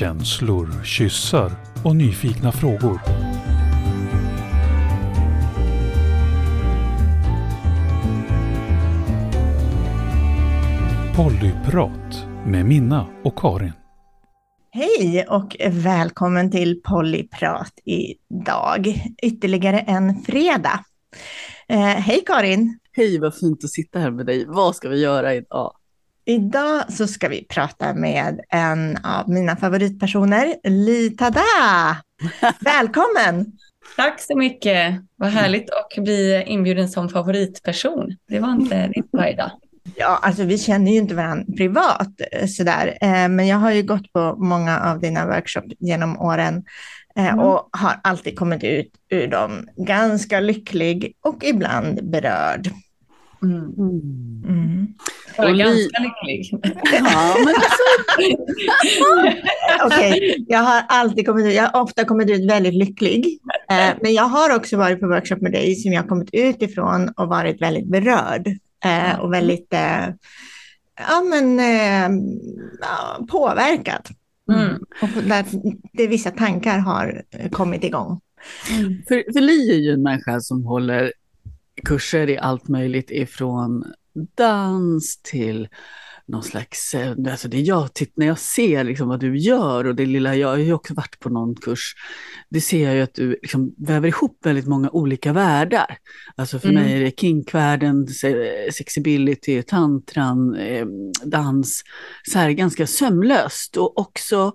Känslor, kyssar och nyfikna frågor. Pollyprat med Minna och Karin. Hej och välkommen till Pollyprat idag. Ytterligare en fredag. Eh, hej Karin! Hej, vad fint att sitta här med dig. Vad ska vi göra idag? Idag så ska vi prata med en av mina favoritpersoner, Li Tada. Välkommen! Tack så mycket. Vad härligt att bli inbjuden som favoritperson. Det var inte det varje dag. Ja, alltså vi känner ju inte varandra privat eh, sådär, eh, men jag har ju gått på många av dina workshops genom åren eh, Mm. och har alltid kommit ut ur dem ganska lycklig och ibland berörd. Mm. Mm. Jag Li- ganska lycklig. Ja, men alltså, Okej, jag har alltid kommit ut, jag har ofta kommit ut väldigt lycklig. Eh, men jag har också varit på workshop med dig som jag har kommit ut ifrån och varit väldigt berörd. Eh, och väldigt eh, ja, men, eh, påverkad. Mm. Och där det vissa tankar har kommit igång. för, för Li är ju en människa som håller kurser i allt möjligt ifrån dans till någon slags, eh, alltså det jag titt, när jag ser liksom vad du gör och det lilla, jag har ju också varit på någon kurs, det ser jag ju att du liksom väver ihop väldigt många olika världar. Alltså för Mm. mig är det kinkvärlden, se- sexibility, tantran, eh, dans, så här ganska sömlöst och också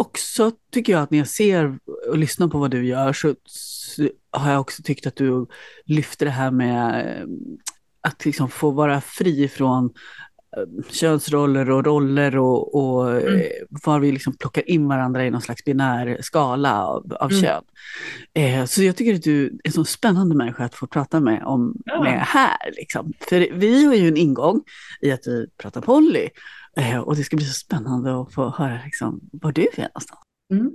också tycker jag att när jag ser och lyssnar på vad du gör så, har jag också tyckt att du lyfter det här med att liksom få vara fri från eh, könsroller och roller och, och Mm. eh, var vi liksom plockar in varandra i någon slags binär skala av, av Mm. kön. Eh, så jag tycker att du är en så spännande människa att få prata med, om, Ja. med här. Liksom. För vi har ju en ingång i att vi pratar poly eh, och det ska bli så spännande att få höra liksom, var du är någonstans. Mm.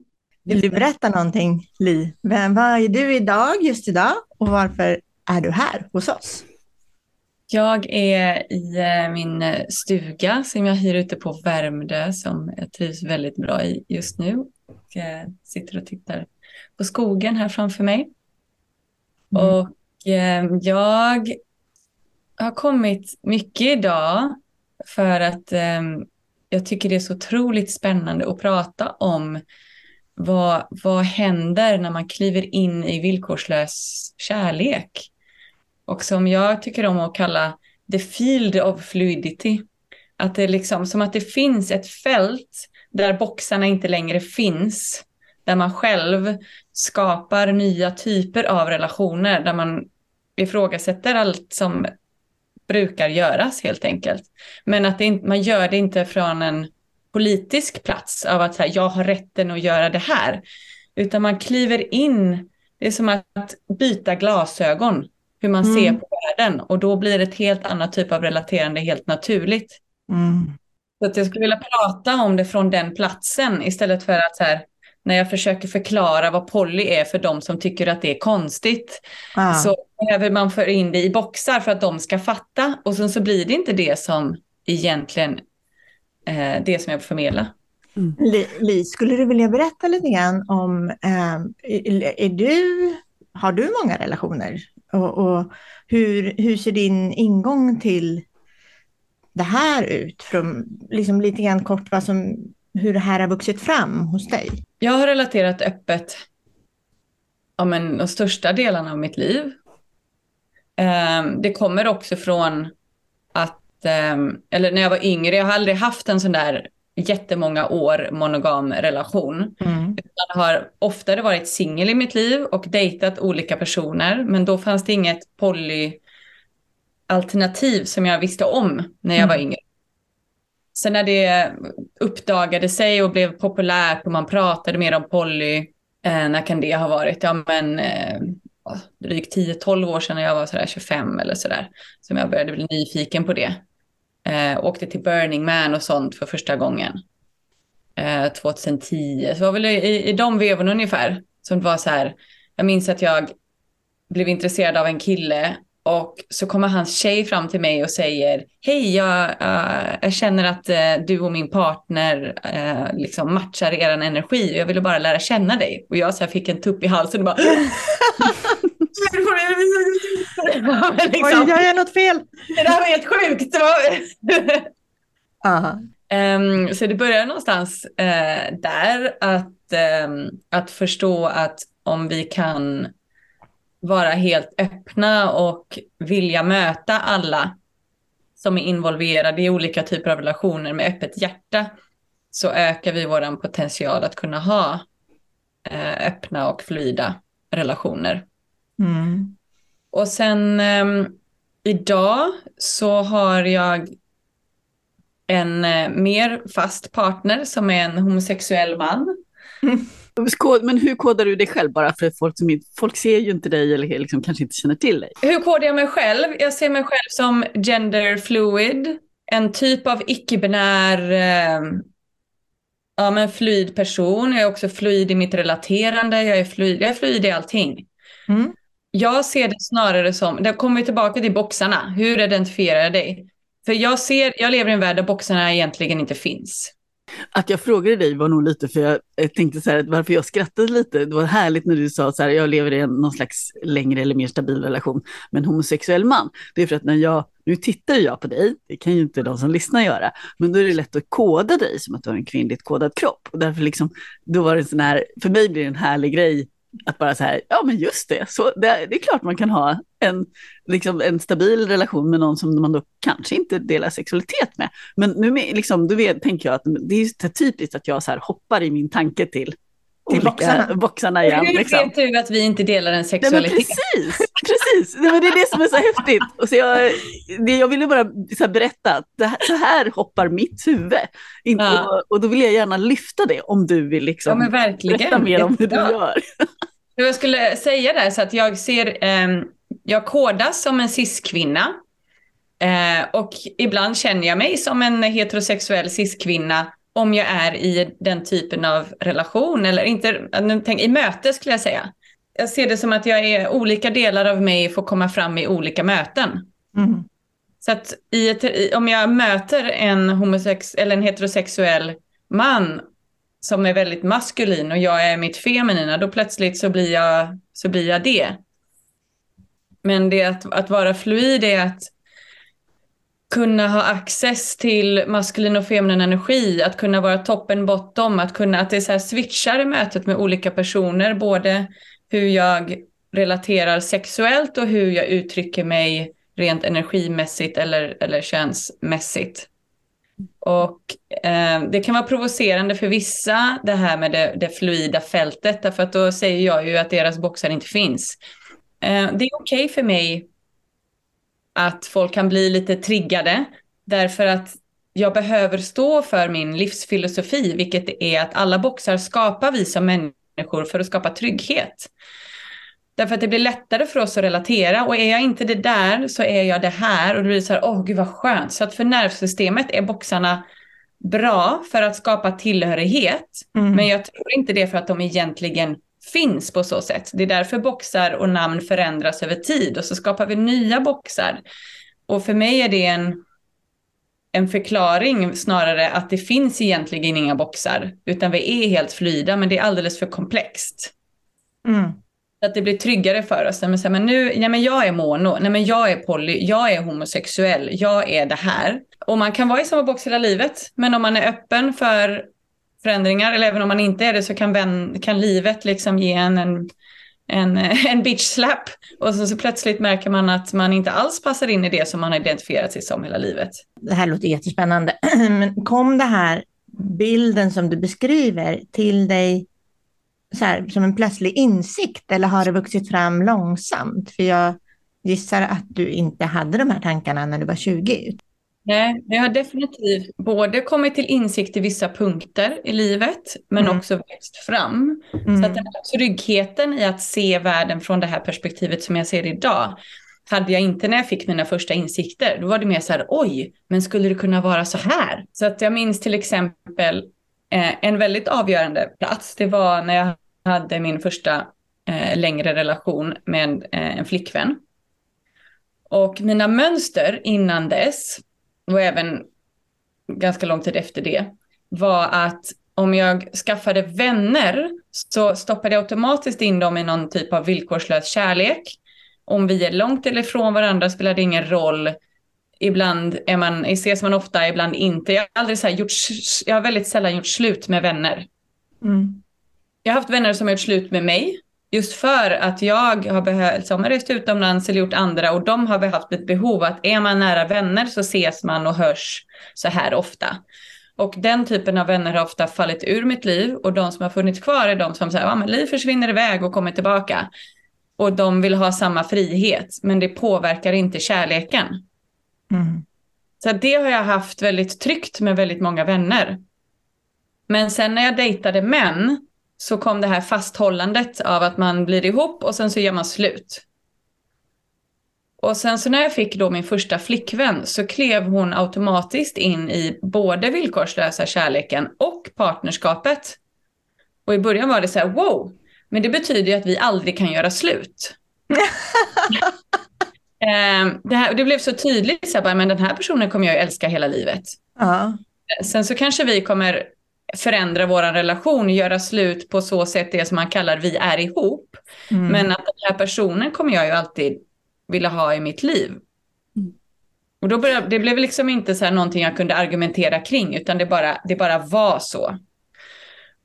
Vill du berätta någonting, Li? Vem, vad är du idag, just idag? Och varför är du här hos oss? Jag är i eh, min eh, stuga som jag hyr ute på Värmdö som jag trivs väldigt bra i just nu. Och eh, sitter och tittar på skogen här framför mig. Mm. Och jag har kommit mycket idag för att jag tycker det är så otroligt spännande att prata om vad, vad händer när man kliver in i villkorslös kärlek. Och som jag tycker om att kalla the field of fluidity. Att det är liksom som att det finns ett fält där boxarna inte längre finns. Där man själv skapar nya typer av relationer. Där man ifrågasätter allt som brukar göras helt enkelt. Men att det inte, man gör det inte från en politisk plats av att här, jag har rätten att göra det här. Utan man kliver in, det är som att byta glasögon, hur man Mm. ser på världen. Och då blir det ett helt annat typ av relaterande helt naturligt. Mm. Så att jag skulle vilja prata om det från den platsen istället för att så här, när jag försöker förklara vad poly är för de som tycker att det är konstigt Ah. så behöver man föra in det i boxar för att de ska fatta och sen så blir det inte det som egentligen eh, det som jag vill förmedla. Li, Li, skulle du vilja berätta lite grann om, eh, är du, har du många relationer? Och, och hur, hur ser din ingång till det här ut? Från, liksom lite grann kort vad som, hur det här har vuxit fram hos dig? Jag har relaterat öppet ja, men, de största delarna av mitt liv. Eh, det kommer också från att, eh, eller när jag var yngre, jag har aldrig haft en sån där jättemånga år monogam relation. Mm. Jag har oftare varit singel i mitt liv och dejtat olika personer, men då fanns det inget poly-alternativ som jag visste om när jag var Mm. yngre. Sen när det uppdagade sig och blev populärt och man pratade mer om poly, eh, när kan det ha varit? Ja, men eh, drygt 10-12 år sedan när jag var sådär 25 eller sådär, som jag började bli nyfiken på det. Eh, åkte till Burning Man och sånt för första gången. Eh, 2010, så det var väl i, i de vevorna ungefär. Som det var så här, jag minns att jag blev intresserad av en kille Och så kommer hans tjej fram till mig och säger Hej, jag, uh, jag känner att uh, du och min partner uh, liksom matchar er energi och jag ville bara lära känna dig. Och jag så här, fick en tupp i halsen och bara liksom, Oj, jag gör något fel. Det där var helt sjukt. um, så det börjar någonstans där att, um, att förstå att om vi kan vara helt öppna och vilja möta alla som är involverade i olika typer av relationer med öppet hjärta så ökar vi vår potential att kunna ha eh, öppna och flyda relationer. Mm. Och sen eh, idag så har jag en eh, mer fast partner som är en homosexuell man. Mm. Men hur kodar du dig själv bara för folk som inte, folk ser ju inte dig eller liksom kanske inte känner till dig? Hur kodar jag mig själv? Jag ser mig själv som gender fluid, en typ av icke-binär eh, ja, men fluid person. Jag är också fluid i mitt relaterande, jag är fluid, jag är fluid i allting. Mm. Jag ser det snarare som, det kommer vi tillbaka till boxarna, hur identifierar jag dig? För jag, ser, jag lever i en värld där boxarna egentligen inte finns. Att jag frågade dig var nog lite för jag tänkte så här, varför jag skrattade lite. Det var härligt när du sa så här, jag lever i en, någon slags längre eller mer stabil relation med en homosexuell man. Det är för att när jag, nu tittar jag på dig, det kan ju inte de som lyssnar göra, men då är det lätt att koda dig som att du har en kvinnligt kodad kropp. Och därför liksom, då var det en sån här, för mig blir det en härlig grej att bara så här, ja men just det, så det, det, är klart man kan ha en, liksom en stabil relation med någon som man då kanske inte delar sexualitet med. Men nu med, liksom, då vet, tänker jag att det är typiskt att jag så här hoppar i min tanke till till boxarna. boxarna igen. Hur liksom. vet du att vi inte delar en sexualitet? Nej, precis, precis. Det, är det som är så häftigt. Och så jag, det, jag ville bara så berätta att här, så här hoppar mitt huvud. In, ja. och, och, då vill jag gärna lyfta det om du vill liksom ja, berätta mer om hur du gör. Jag skulle säga där så att jag ser, eh, jag kodas som en cis-kvinna. Eh, och ibland känner jag mig som en heterosexuell cis-kvinna om jag är i den typen av relation, eller inte, i möte skulle jag säga. Jag ser det som att jag är, olika delar av mig får komma fram i olika möten. Mm. Så att ett, om jag möter en, homosex, eller en heterosexuell man som är väldigt maskulin och jag är mitt feminina, då plötsligt så blir jag, så blir jag det. Men det att, att vara fluid är att kunna ha access till maskulin och feminin energi, att kunna vara toppen bottom, att kunna att det är så här switchar i mötet med olika personer, både hur jag relaterar sexuellt och hur jag uttrycker mig rent energimässigt eller, eller könsmässigt. Och eh, det kan vara provocerande för vissa, det här med det, det fluida fältet, därför att då säger jag ju att deras boxar inte finns. Eh, det är okej okay för mig att folk kan bli lite triggade, därför att jag behöver stå för min livsfilosofi, vilket är att alla boxar skapar vi som människor för att skapa trygghet. Därför att det blir lättare för oss att relatera och är jag inte det där så är jag det här och det blir så här, åh oh, gud vad skönt. Så att för nervsystemet är boxarna bra för att skapa tillhörighet. Mm. Men jag tror inte det för att de egentligen finns på så sätt. Det är därför boxar och namn förändras över tid och så skapar vi nya boxar. Och för mig är det en, en förklaring snarare att det finns egentligen inga boxar, utan vi är helt flyda, men det är alldeles för komplext. Mm. Så att det blir tryggare för oss. Men, så här, men nu, nej men jag är mono, nej men jag är poly, jag är homosexuell, jag är det här. Och man kan vara i samma box hela livet, men om man är öppen för förändringar, eller även om man inte är det, så kan, vän, kan livet liksom ge en, en, en, eh, en bitch slap. Och så, så plötsligt märker man att man inte alls passar in i det som man har identifierat sig som hela livet. Det här låter jättespännande. Men kom det här bilden som du beskriver till dig så här, som en plötslig insikt eller har det vuxit fram långsamt? För jag gissar att du inte hade de här tankarna när du var 20. Nej, jag har definitivt både kommit till insikt i vissa punkter i livet, men mm. också växt fram. Mm. Så att den här tryggheten i att se världen från det här perspektivet som jag ser idag, hade jag inte när jag fick mina första insikter. Då var det mer så här, oj, men skulle det kunna vara så här? Så att jag minns till exempel eh, en väldigt avgörande plats. Det var när jag hade min första eh, längre relation med en, eh, en flickvän. Och mina mönster innan dess, och även ganska lång tid efter det, var att om jag skaffade vänner så stoppade jag automatiskt in dem i någon typ av villkorslös kärlek. Om vi är långt eller ifrån varandra spelar det ingen roll. Ibland är man, ses man ofta, ibland inte. Jag har, aldrig så gjort, jag har väldigt sällan gjort slut med vänner. Mm. Jag har haft vänner som har gjort slut med mig. Just för att jag har behövt, som har rest utomlands eller gjort andra och de har haft ett behov att är man nära vänner så ses man och hörs så här ofta. Och den typen av vänner har ofta fallit ur mitt liv och de som har funnits kvar är de som säger att liv försvinner iväg och kommer tillbaka. Och de vill ha samma frihet men det påverkar inte kärleken. Mm. Så det har jag haft väldigt tryggt med väldigt många vänner. Men sen när jag dejtade män så kom det här fasthållandet av att man blir ihop och sen så gör man slut. Och sen så när jag fick då min första flickvän så klev hon automatiskt in i både villkorslösa kärleken och partnerskapet. Och i början var det så här, wow, men det betyder ju att vi aldrig kan göra slut. Ehm, det, här, det blev så tydligt, så här, men den här personen kommer jag älska hela livet. Uh. Sen så kanske vi kommer förändra vår relation, göra slut på så sätt det som man kallar vi är ihop. Mm. Men att den här personen kommer jag ju alltid vilja ha i mitt liv. Mm. Och då började, det blev liksom inte så här någonting jag kunde argumentera kring, utan det bara, det bara var så.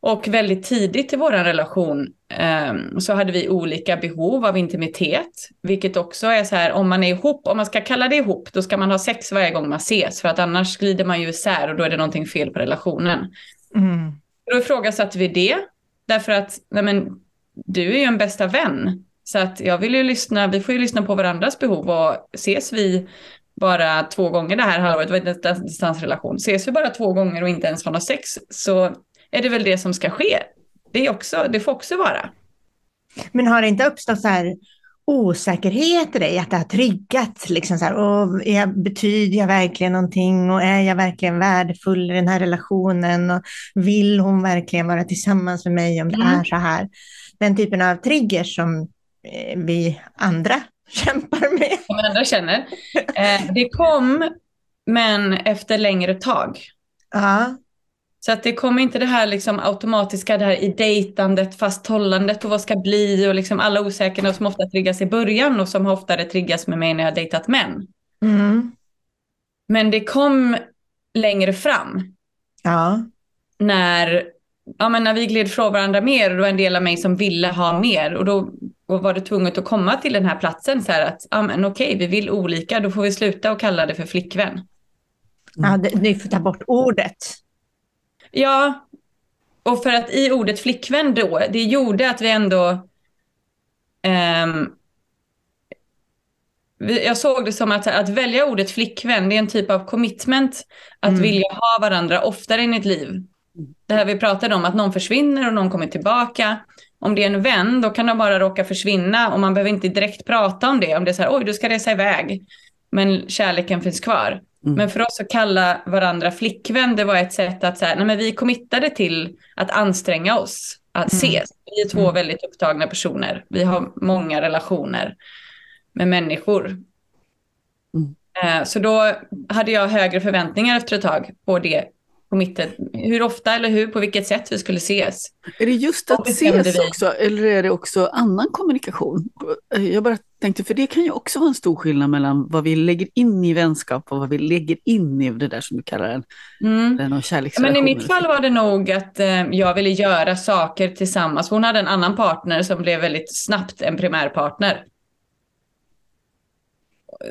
Och väldigt tidigt i vår relation eh, så hade vi olika behov av intimitet, vilket också är så här, om man är ihop, om man ska kalla det ihop, då ska man ha sex varje gång man ses, för att annars glider man ju isär och då är det någonting fel på relationen. Mm. Då ifrågasatte vi det, därför att nej men, du är ju en bästa vän. Så att jag vill ju lyssna, vi får ju lyssna på varandras behov och ses vi bara två gånger det här halvåret, det var en distansrelation, ses vi bara två gånger och inte ens har något sex så är det väl det som ska ske. Det, är också, det får också vara. Men har det inte uppstått så här osäkerhet i dig, att det har triggat, liksom så här, och jag, betyder jag verkligen någonting och är jag verkligen värdefull i den här relationen och vill hon verkligen vara tillsammans med mig om det mm. är så här? Den typen av triggers som Eh, vi andra kämpar med. Som andra känner. Eh, det kom, men efter längre tag. Ja. Så att det kommer inte det här liksom automatiska, det här i dejtandet, fasthållandet och vad ska bli och liksom alla osäkerheter som ofta triggas i början och som oftare triggas med mig när jag har dejtat män. Mm. Men det kom längre fram. Ja. När, ja, men när vi gled från varandra mer och det var en del av mig som ville ha mer och då och var det tvunget att komma till den här platsen så här att, ja men okej, vi vill olika, då får vi sluta och kalla det för flickvän. Mm. Ja, ni får ta bort ordet. Ja, och för att i ordet flickvän då, det gjorde att vi ändå... Um, jag såg det som att, att välja ordet flickvän, det är en typ av commitment. Att mm. vilja ha varandra oftare i ett liv. Det här vi pratade om, att någon försvinner och någon kommer tillbaka. Om det är en vän, då kan de bara råka försvinna och man behöver inte direkt prata om det. Om det är så här, oj, du ska resa iväg. Men kärleken finns kvar. Mm. Men för oss att kalla varandra flickvän, det var ett sätt att säga, nej men vi committade till att anstränga oss, att mm. ses. Vi är två mm. väldigt upptagna personer. Vi har många relationer med människor. Mm. Eh, så då hade jag högre förväntningar efter ett tag på det committed. Hur ofta eller hur, på vilket sätt vi skulle ses. Är det just att ses vi. också, eller är det också annan kommunikation? Jag bara tänkte, för det kan ju också vara en stor skillnad mellan vad vi lägger in i vänskap och vad vi lägger in i det där som du kallar en, mm. en Men i mitt fall var det nog att eh, jag ville göra saker tillsammans. Hon hade en annan partner som blev väldigt snabbt en primärpartner.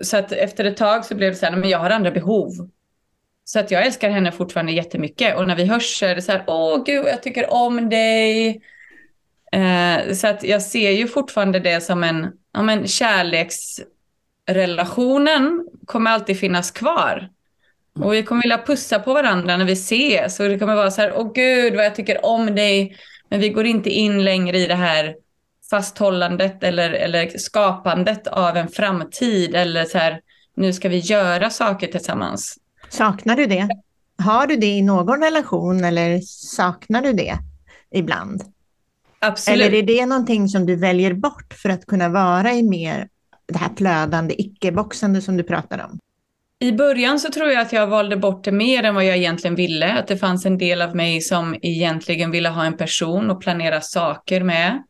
Så att efter ett tag så blev det så här, men jag har andra behov. Så att jag älskar henne fortfarande jättemycket. Och när vi hörs så är det så här, åh gud, jag tycker om dig. Eh, så att jag ser ju fortfarande det som en, ja men kärleksrelationen kommer alltid finnas kvar. Och vi kommer vilja pussa på varandra när vi ses. Och det kommer vara så här, åh gud vad jag tycker om dig. Men vi går inte in längre i det här fasthållandet eller, eller skapandet av en framtid. Eller så här, nu ska vi göra saker tillsammans. Saknar du det? Har du det i någon relation eller saknar du det ibland? Absolut. Eller är det någonting som du väljer bort för att kunna vara i mer det här flödande, icke-boxande som du pratar om? I början så tror jag att jag valde bort det mer än vad jag egentligen ville. Att det fanns en del av mig som egentligen ville ha en person och planera saker med.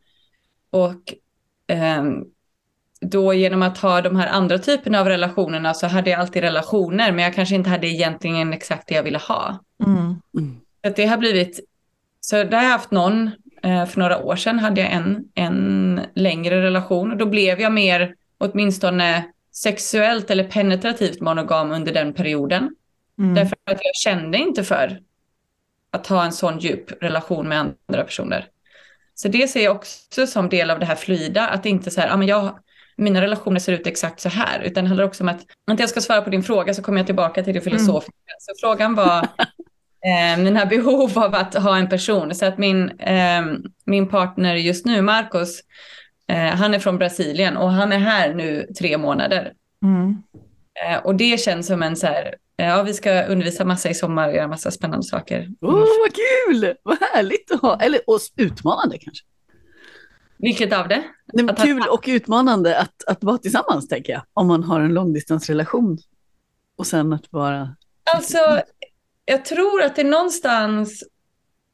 Och eh, då genom att ha de här andra typerna av relationerna så hade jag alltid relationer men jag kanske inte hade egentligen exakt det jag ville ha. Mm. Mm. Så det har blivit, så där har jag haft någon, eh, för några år sedan hade jag en, en längre relation och då blev jag mer åtminstone sexuellt eller penetrativt monogam under den perioden. Mm. Därför att jag kände inte för att ha en sån djup relation med andra personer. Så det ser jag också som del av det här flyda, att det inte så här, ja men jag, mina relationer ser ut exakt så här, utan det handlar också om att, att jag ska svara på din fråga så kommer jag tillbaka till det filosofiska. Så frågan var eh, mina behov av att ha en person, så att min, eh, min partner just nu, Marcos, eh, han är från Brasilien och han är här nu tre månader. Mm. Eh, och det känns som en så här, eh, ja vi ska undervisa massa i sommar och göra massa spännande saker. Åh, vad kul! Vad härligt att ha, eller och utmanande kanske. Vilket av det? Nej, Att ha- kul och utmanande att, att vara tillsammans, tänker jag. Om man har en långdistansrelation. Och sen att vara... Alltså, jag tror att det någonstans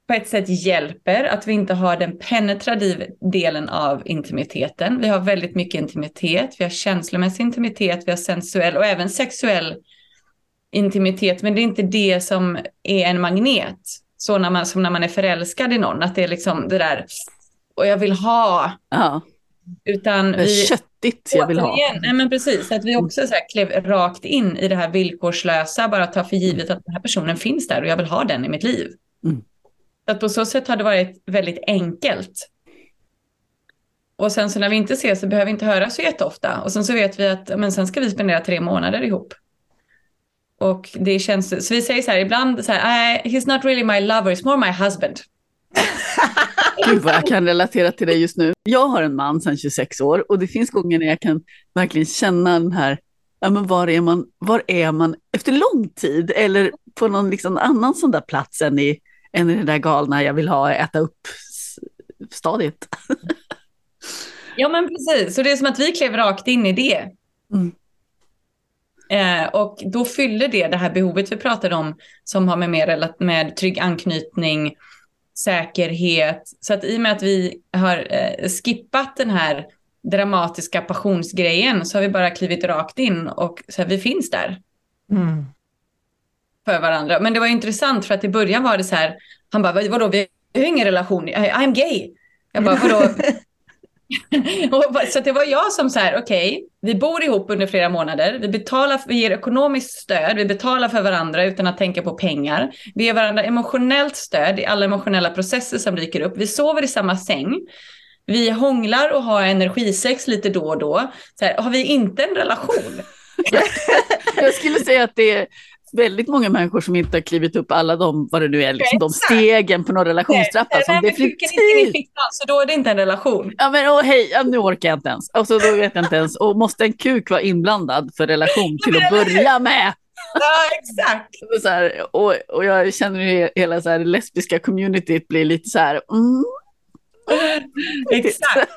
på ett sätt hjälper att vi inte har den penetrativa delen av intimiteten. Vi har väldigt mycket intimitet, vi har känslomässig intimitet, vi har sensuell och även sexuell intimitet, men det är inte det som är en magnet. Så när man, som när man är förälskad i någon, att det är liksom det där, och jag vill ha, Ja, utan det är vi... köttigt jag vill ha. Nej men precis, att vi också så här klev rakt in i det här villkorslösa, bara ta för givet att den här personen finns där och jag vill ha den i mitt liv. Mm. Så att på så sätt har det varit väldigt enkelt. Och sen så när vi inte ses så behöver vi inte höra så jätteofta. Och sen så vet vi att men sen ska vi spendera tre månader ihop. Och det känns, så vi säger så här ibland så här, "Nej, he's not really my lover, he's more my husband. Gud vad jag kan relatera till det just nu. Jag har en man sedan 26 år och det finns gånger när jag kan verkligen känna den här, ja men var är man, var är man efter lång tid eller på någon liksom annan sån där plats än i, än i det där galna jag vill ha äta upp s- stadiet. Ja men precis, så det är som att vi klev rakt in i det. Mm. Eh, och då fyller det det här behovet vi pratade om som har med, mer med trygg anknytning, säkerhet. Så att i och med att vi har eh, skippat den här dramatiska passionsgrejen så har vi bara klivit rakt in och så här, vi finns där Mm. för varandra. Men det var intressant för att i början var det så här, han bara, "Vad- vadå, vi har ingen relation, I- I'm gay. Jag bara, vadå? Och så det var jag som så här, okej, vi bor ihop under flera månader, vi, betalar, vi ger ekonomiskt stöd, vi betalar för varandra utan att tänka på pengar. Vi ger varandra emotionellt stöd i alla emotionella processer som dyker upp. Vi sover i samma säng. Vi hånglar och har energisex lite då och då. Så här, har vi inte en relation? Jag skulle säga att det är väldigt många människor som inte har klivit upp alla de, vad det nu är, liksom, de stegen på någon relationstrappa som Nej, inte in i definitivt fickan, så då är det inte en relation. Ja men åh, hej, ja, nu orkar jag inte ens. Och så då vet jag inte ens. Och måste en kuk vara inblandad för relation till att börja med? Ja, exakt. Så här, och, och jag känner ju hela så här, det lesbiska communityt blir lite så här. Mm. Exakt.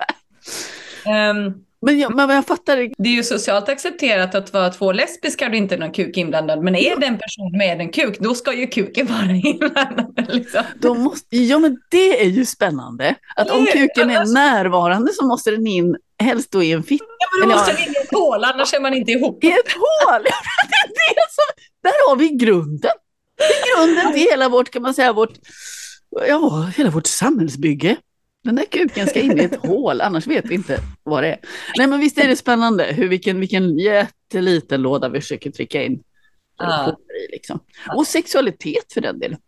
Ehm, Men, jag, men jag fattar. det är ju socialt accepterat att vara två lesbiska och det är inte någon kuk inblandad. Men är det en person med en kuk, då ska ju kuken vara inblandad. Liksom. Då måste, ja men det är ju spännande. Att om kuken är närvarande så måste den in, helst då i en fitta. Ja, men då måste ja. den in i ett hål, annars är man inte ihop. I ett hål! Ja, det är det som, där har vi grunden. Det är grunden till hela vårt, kan man säga, vårt, ja, hela vårt samhällsbygge. Den där kuken ska in i ett hål, annars vet vi inte vad det är. Nej men visst är det spännande hur vilken, vilken jätteliten låda vi försöker trycka in. I, Liksom. Och sexualitet för den delen.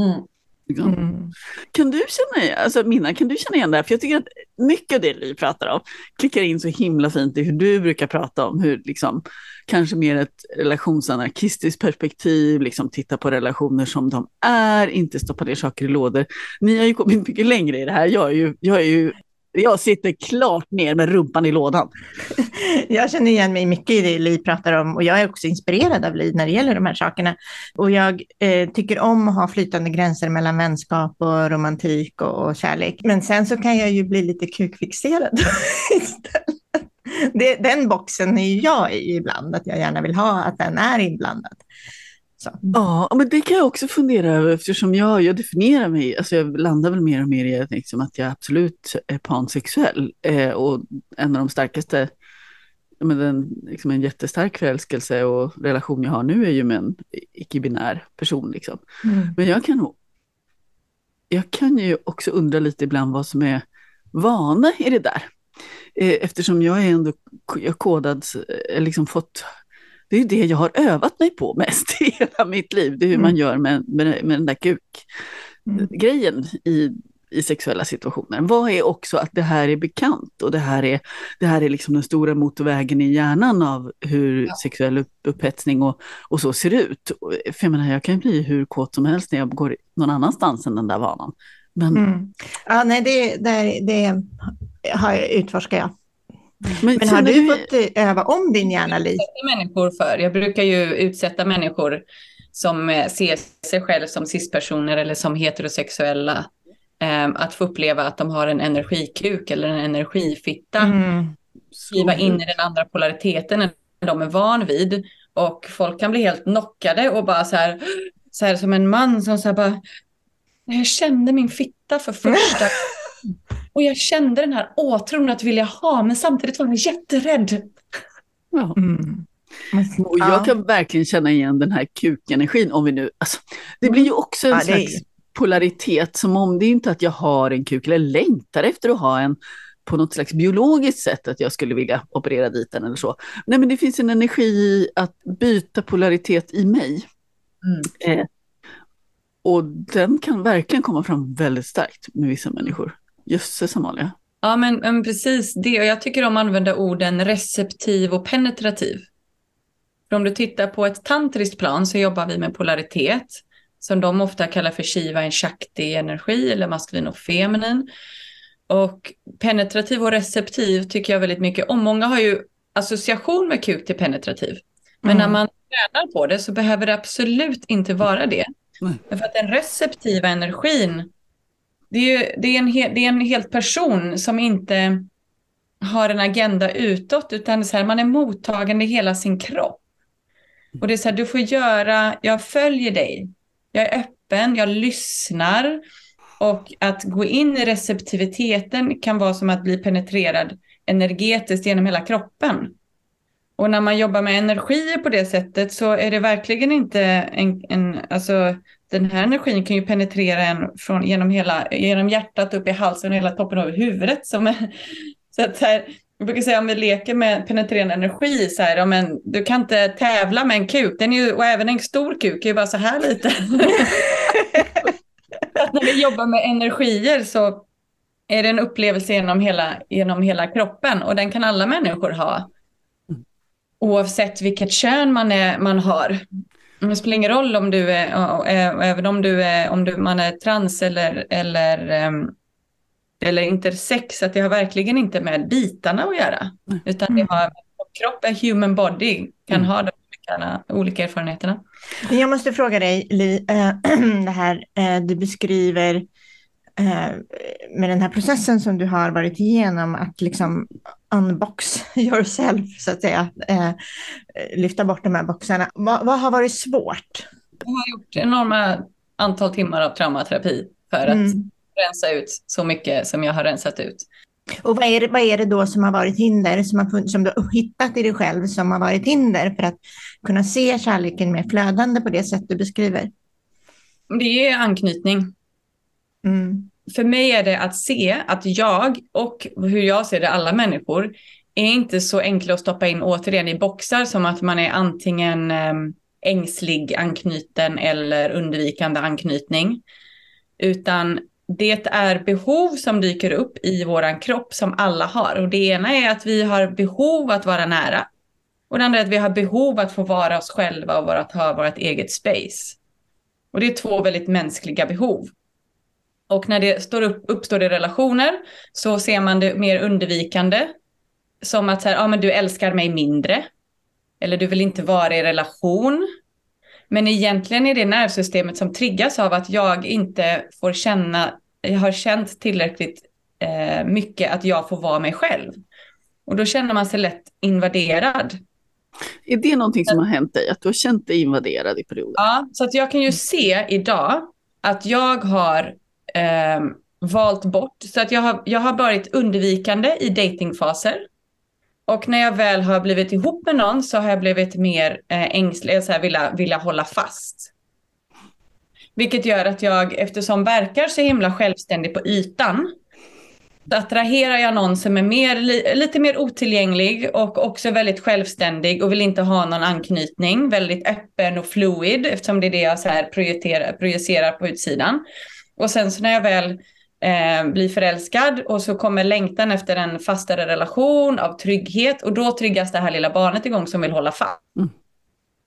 Mm. Liksom. Mm. Kan du känna igen, alltså Minna, kan du känna igen det här? För jag tycker att mycket av det vi pratar om klickar in så himla fint i hur du brukar prata om hur liksom kanske mer ett relationsanarkistiskt perspektiv, liksom titta på relationer som de är, inte stoppa ner saker i lådor. Ni har ju kommit mycket längre i det här. Jag är ju, jag är ju jag sitter klart ner med rumpan i lådan. Jag känner igen mig mycket i det Li pratar om och jag är också inspirerad av Li när det gäller de här sakerna. Och jag eh, tycker om att ha flytande gränser mellan vänskap och romantik och, och kärlek. Men sen så kan jag ju bli lite kukfixerad istället. det, den boxen är ju jag i ibland, att jag gärna vill ha att den är inblandad. Så. Ja, men det kan jag också fundera över eftersom jag, jag definierar mig, alltså jag landar väl mer och mer i liksom att jag absolut är pansexuell. Eh, och en av de starkaste, men den, liksom en jättestark förälskelse och relation jag har nu är ju med en icke-binär person. Liksom. Mm. Men jag kan jag kan ju också undra lite ibland vad som är vana i det där. Eh, eftersom jag är ändå jag kodad, eh, liksom fått det är det jag har övat mig på mest i hela mitt liv. Det är hur mm. man gör med, med, med den där kuk-grejen mm. i, i sexuella situationer. Vad är också att det här är bekant och det här är, det här är liksom den stora motorvägen i hjärnan av hur ja. sexuell upp, upphetsning och, och så ser ut. För jag menar, jag kan bli hur kåt som helst när jag går någon annanstans än den där vanan. Men... Mm. Ja, nej, det, det, det har jag, utforskar jag. Men, Men har du fått eh, öva om din hjärna lite? människor för. Jag brukar ju utsätta människor som eh, ser sig själv som cispersoner eller som heterosexuella eh, att få uppleva att de har en energikuk eller en energifitta. Mm. Skriva in i den andra polariteten än de är van vid. Och folk kan bli helt knockade och bara så här, så här som en man som så här bara, jag kände min fitta för första Och jag kände den här åtron att vilja ha, men samtidigt var jag jätterädd. Ja. Mm. Och jag kan verkligen känna igen den här kukenergin. Om vi nu, alltså, det blir ju också en ja, slags är... polaritet, som om det är inte att jag har en kuk eller längtar efter att ha en på något slags biologiskt sätt att jag skulle vilja operera dit den eller så. Nej, men det finns en energi i att byta polaritet i mig. Mm. Eh, och den kan verkligen komma fram väldigt starkt med vissa människor. Jösses Amalia. Ja, men, men, precis det. Och jag tycker att använda orden receptiv och penetrativ. För om du tittar på ett tantriskt plan så jobbar vi med polaritet, som de ofta kallar för shiva, en shakti-energi, eller maskulin och feminin. Och penetrativ och receptiv tycker jag väldigt mycket om. Många har ju association med kuk till penetrativ. Men mm. när man tränar på det så behöver det absolut inte vara det. Mm. För att den receptiva energin det är, ju, det, är en hel det är en helt person som inte har en agenda utåt, utan så här, man är mottagande i hela sin kropp. Och det är så här, du får göra, jag följer dig, jag är öppen, jag lyssnar. Och att gå in i receptiviteten kan vara som att bli penetrerad energetiskt genom hela kroppen. Och när man jobbar med energier på det sättet så är det verkligen inte en, en alltså den här energin kan ju penetrera en från, genom, hela, genom hjärtat upp i halsen och hela toppen av huvudet. Som är, så att här, jag brukar säga om vi leker med penetrerande energi, så här, men, du kan inte tävla med en kuk, den är ju, och även en stor kuk är ju bara så här lite. när vi jobbar med energier så är det en upplevelse genom hela, genom hela kroppen och den kan alla människor ha. Oavsett vilket kön man, är, man har. Det spelar ingen roll om du är, även om du är, om du, man är trans eller, eller, ehm, eller intersex, att det har verkligen inte med bitarna att göra. Utan det har, kropp är human body, kan mm. ha de olika, olika erfarenheterna. Jag måste fråga dig, Li, äh, det här äh, du beskriver med den här processen som du har varit igenom, att liksom unbox yourself, så att säga. Eh, lyfta bort de här boxarna. Va, vad har varit svårt? Jag har gjort enorma antal timmar av traumaterapi för att mm. rensa ut så mycket som jag har rensat ut. Och vad är, det, vad är det då som har varit hinder, som, har, som du har hittat i dig själv, som har varit hinder för att kunna se kärleken mer flödande på det sätt du beskriver? Det är anknytning. Mm för mig är det att se att jag och hur jag ser det, alla människor, är inte så enkla att stoppa in återigen i boxar som att man är antingen ehm, ängslig anknuten eller undvikande anknytning. Utan det är behov som dyker upp i våran kropp som alla har. Och det ena är att vi har behov att vara nära. Och det andra är att vi har behov att få vara oss själva och att ha vårt eget space. Och det är två väldigt mänskliga behov. Och när det står upp, uppstår det relationer så ser man det mer undvikande. Som att så här, ja, men du älskar mig mindre. Eller du vill inte vara i relation. Men egentligen är det nervsystemet som triggas av att jag inte får känna, jag har känt tillräckligt eh, mycket att jag får vara mig själv. Och då känner man sig lätt invaderad. Är det någonting som har hänt dig? Att du har känt dig invaderad i perioder? Ja, så att jag kan ju se idag att jag har eh, valt bort, så att jag har, jag har varit undvikande i datingfaser. Och när jag väl har blivit ihop med någon så har jag blivit mer eh, ängslig, så här vilja, vilja hålla fast. Vilket gör att jag, eftersom verkar så himla självständig på ytan, så attraherar jag någon som är mer, li, lite mer otillgänglig och också väldigt självständig och vill inte ha någon anknytning. Väldigt öppen och fluid eftersom det är det jag så här projicerar, projicerar på utsidan. Och sen så när jag väl eh, blir förälskad och så kommer längtan efter en fastare relation av trygghet och då triggas det här lilla barnet igång som vill hålla fast. Mm.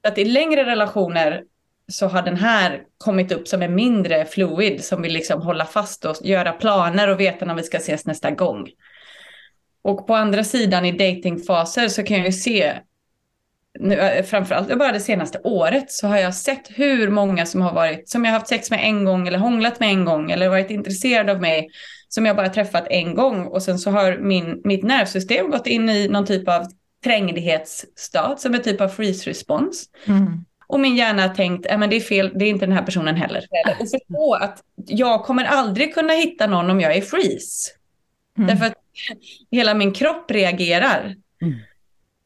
Att i längre relationer så har den här kommit upp som är mindre fluid som vill liksom hålla fast och göra planer och veta när vi ska ses nästa gång. Och på andra sidan i datingfaser så kan jag ju se, nu, eh, framförallt bara det senaste året, så har jag sett hur många som har varit, som jag har haft sex med en gång eller hånglat med en gång eller varit intresserad av mig, som jag bara träffat en gång och sen så har min, mitt nervsystem gått in i någon typ av trängdhetsstat som en typ av freeze respons. Mm. Och min hjärna har tänkt, äh, men det är fel, det är inte den här personen heller. Och förstå att jag kommer aldrig kunna hitta någon om jag är freeze. Mm. Därför att hela min kropp reagerar.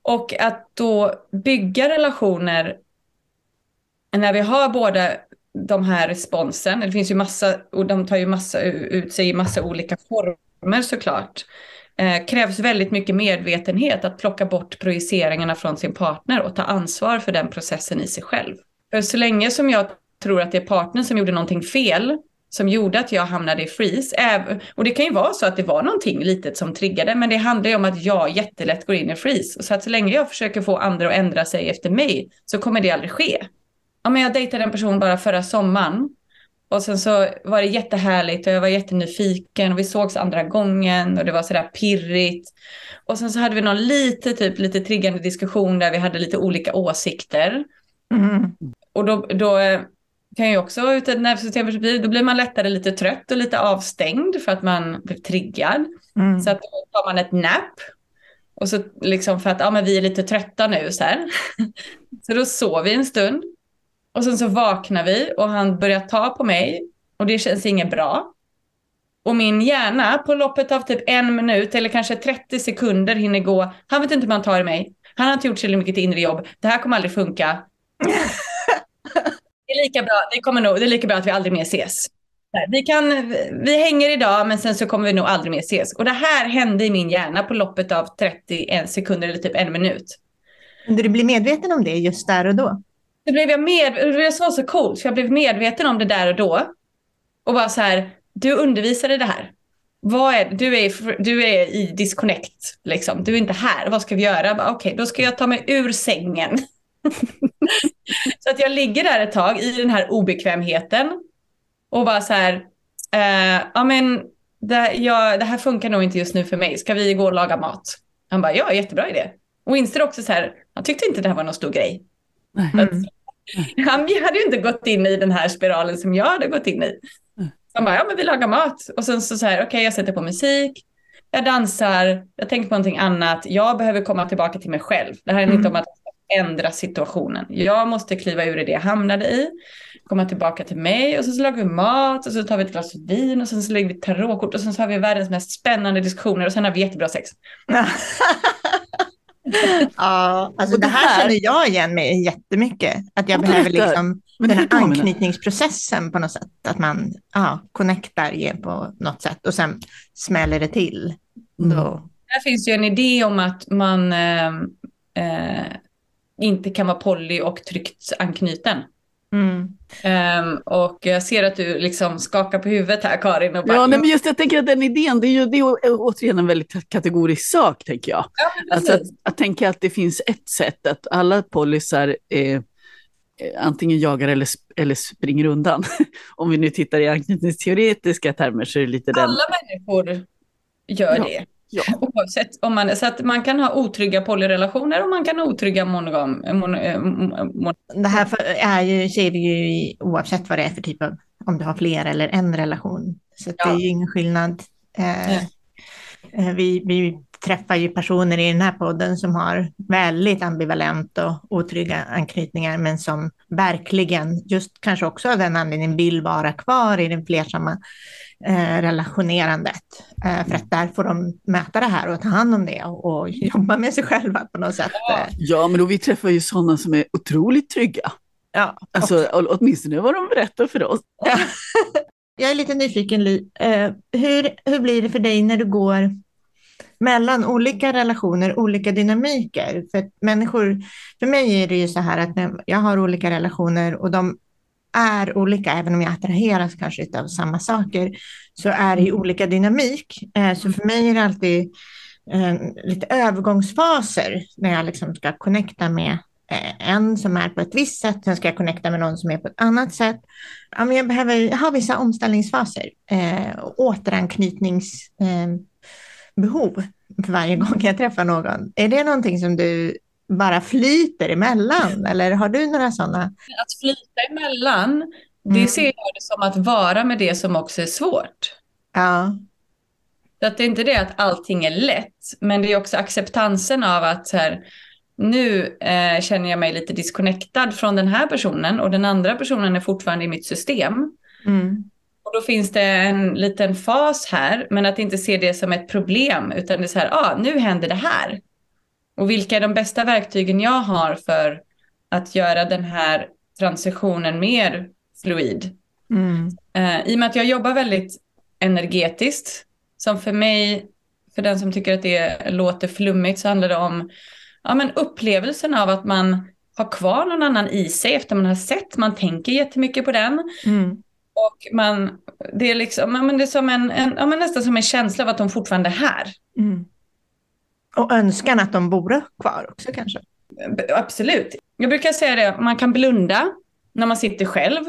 Och att då bygga relationer när vi har båda de här responsen, det finns ju massa, och de tar ju massa ut sig i massa olika former såklart eh, krävs väldigt mycket medvetenhet att plocka bort projiceringarna från sin partner och ta ansvar för den processen i sig själv. För så länge som jag tror att det är partnern som gjorde någonting fel som gjorde att jag hamnade i freeze. Och det kan ju vara så att det var någonting litet som triggade, men det handlar ju om att jag jättelätt går in i freeze. Så att så länge jag försöker få andra att ändra sig efter mig så kommer det aldrig ske. Ja, men jag dejtade en person bara förra sommaren och sen så var det jättehärligt och jag var jättenyfiken och vi sågs andra gången och det var sådär pirrigt. Och sen så hade vi någon lite, typ lite triggande diskussion där vi hade lite olika åsikter. Mm. Och då, då eh, kan ju också ur ett nervsystemperspektiv, då blir man lättare lite trött och lite avstängd för att man blir triggad. Mm. Så att då tar man ett nap. Och så liksom för att ja, men vi är lite trötta nu så här. så då sov vi en stund. Och sen så vaknar vi och han börjar ta på mig och det känns inget bra. Och min hjärna på loppet av typ en minut eller kanske 30 sekunder hinner gå. Han vet inte hur man tar i mig. Han har inte gjort så mycket inre jobb. Det här kommer aldrig funka. det är lika bra, det kommer nog, det är lika bra att vi aldrig mer ses. Vi, kan, vi hänger idag men sen så kommer vi nog aldrig mer ses. Och det här hände i min hjärna på loppet av 31 sekunder eller typ en minut. Kunde du bli medveten om det just där och då? Det blev jag med, det var så coolt, för jag blev medveten om det där och då. Och bara så här, du undervisade det här. Vad är, du, är, du är i disconnect, liksom. du är inte här, vad ska vi göra? Okej, okay, då ska jag ta mig ur sängen. så att jag ligger där ett tag i den här obekvämheten. Och bara så här, eh, ja men det, ja, det här funkar nog inte just nu för mig, ska vi gå och laga mat? Han bara, ja jättebra idé. Och inser också så här, han tyckte inte det här var någon stor grej. Mm. Han hade ju inte gått in i den här spiralen som jag hade gått in i. Han bara, ja men vi lagar mat. Och sen så säger okej okay, jag sätter på musik, jag dansar, jag tänker på någonting annat. Jag behöver komma tillbaka till mig själv. Det här är mm. inte om att ändra situationen. Jag måste kliva ur i det jag hamnade i, komma tillbaka till mig och sen så lagar vi mat och så tar vi ett glas vin och sen så lägger vi tarotkort och sen så har vi världens mest spännande diskussioner och sen har vi jättebra sex. ja, alltså det här, känner jag igen mig jättemycket. Att jag behöver liksom den här anknytningsprocessen på något sätt. Att man ja, connectar på något sätt och sen smäller det till. Mm. Då. Här finns ju en idé om att man eh, eh, inte kan vara poly och tryggt anknuten. Mm. Um, och jag ser att du liksom skakar på huvudet här Karin. Och bara, ja, nej, men just jag tänker att den idén, det är ju det är återigen en väldigt kategorisk sak tänker jag. Ja, alltså att, att tänka att det finns ett sätt, att alla polisar eh, antingen jagar eller, eller springer undan. Om vi nu tittar i anknytningsteoretiska termer så är det lite alla den. Alla människor gör ja. det. Ja. Oavsett om man, så att man kan ha otrygga polyrelationer och man kan ha otrygga monogam. Mon, eh, mon, det här är ju, ser vi ju oavsett vad det är för typ av, om du har fler eller en relation. Så ja. det är ju ingen skillnad. Eh, eh, vi, vi träffar ju personer i den här podden som har väldigt ambivalent och otrygga anknytningar, men som verkligen, just kanske också av den anledningen, vill vara kvar i den flersamma eh, relationerandet. Eh, för att där får de möta det här och ta hand om det och, och jobba med sig själva på något sätt. Ja, men då vi träffar ju sådana som är otroligt trygga. Ja, Alltså, åtminstone vad de berättar för oss. Jag är lite nyfiken. Eh, hur, hur blir det för dig när du går mellan olika relationer, olika dynamiker? För människor, för mig är det ju så här att jag har olika relationer och de är olika, även om jag attraheras kanske av samma saker, så är det ju olika dynamik. Eh, så för mig är det alltid eh, lite övergångsfaser när jag liksom ska connecta med eh, en som är på ett visst sätt, sen ska jag connecta med någon som är på ett annat sätt. Ja, men jag, behöver, har vissa omställningsfaser, eh, återanknytningsbehov eh, för varje gång jag träffar någon. Är det någonting som du bara flyter emellan eller har du några sådana? Att flyta emellan, det Mm. ser jag det som att vara med det som också är svårt. Ja, Så att det är inte det att allting är lätt, men det är också acceptansen av att här, nu eh, känner jag mig lite disconnectad från den här personen och den andra personen är fortfarande i mitt system. mm. Och då finns det en liten fas här, men att inte se det som ett problem, utan det är så här, ah, nu händer det här. Och vilka är de bästa verktygen jag har för att göra den här transitionen mer fluid? Mm. Eh, I och med att jag jobbar väldigt energetiskt, som för mig, för den som tycker att det låter flummigt, så handlar det om ja, men upplevelsen av att man har kvar någon annan i sig efter man har sett, man tänker jättemycket på den. Mm. Och man, det är liksom, ja, men det är som en, en, ja, men nästan som en känsla av att de fortfarande är här. Mm. Och önskan att de vore kvar också kanske. Absolut. Jag brukar säga det, man kan blunda när man sitter själv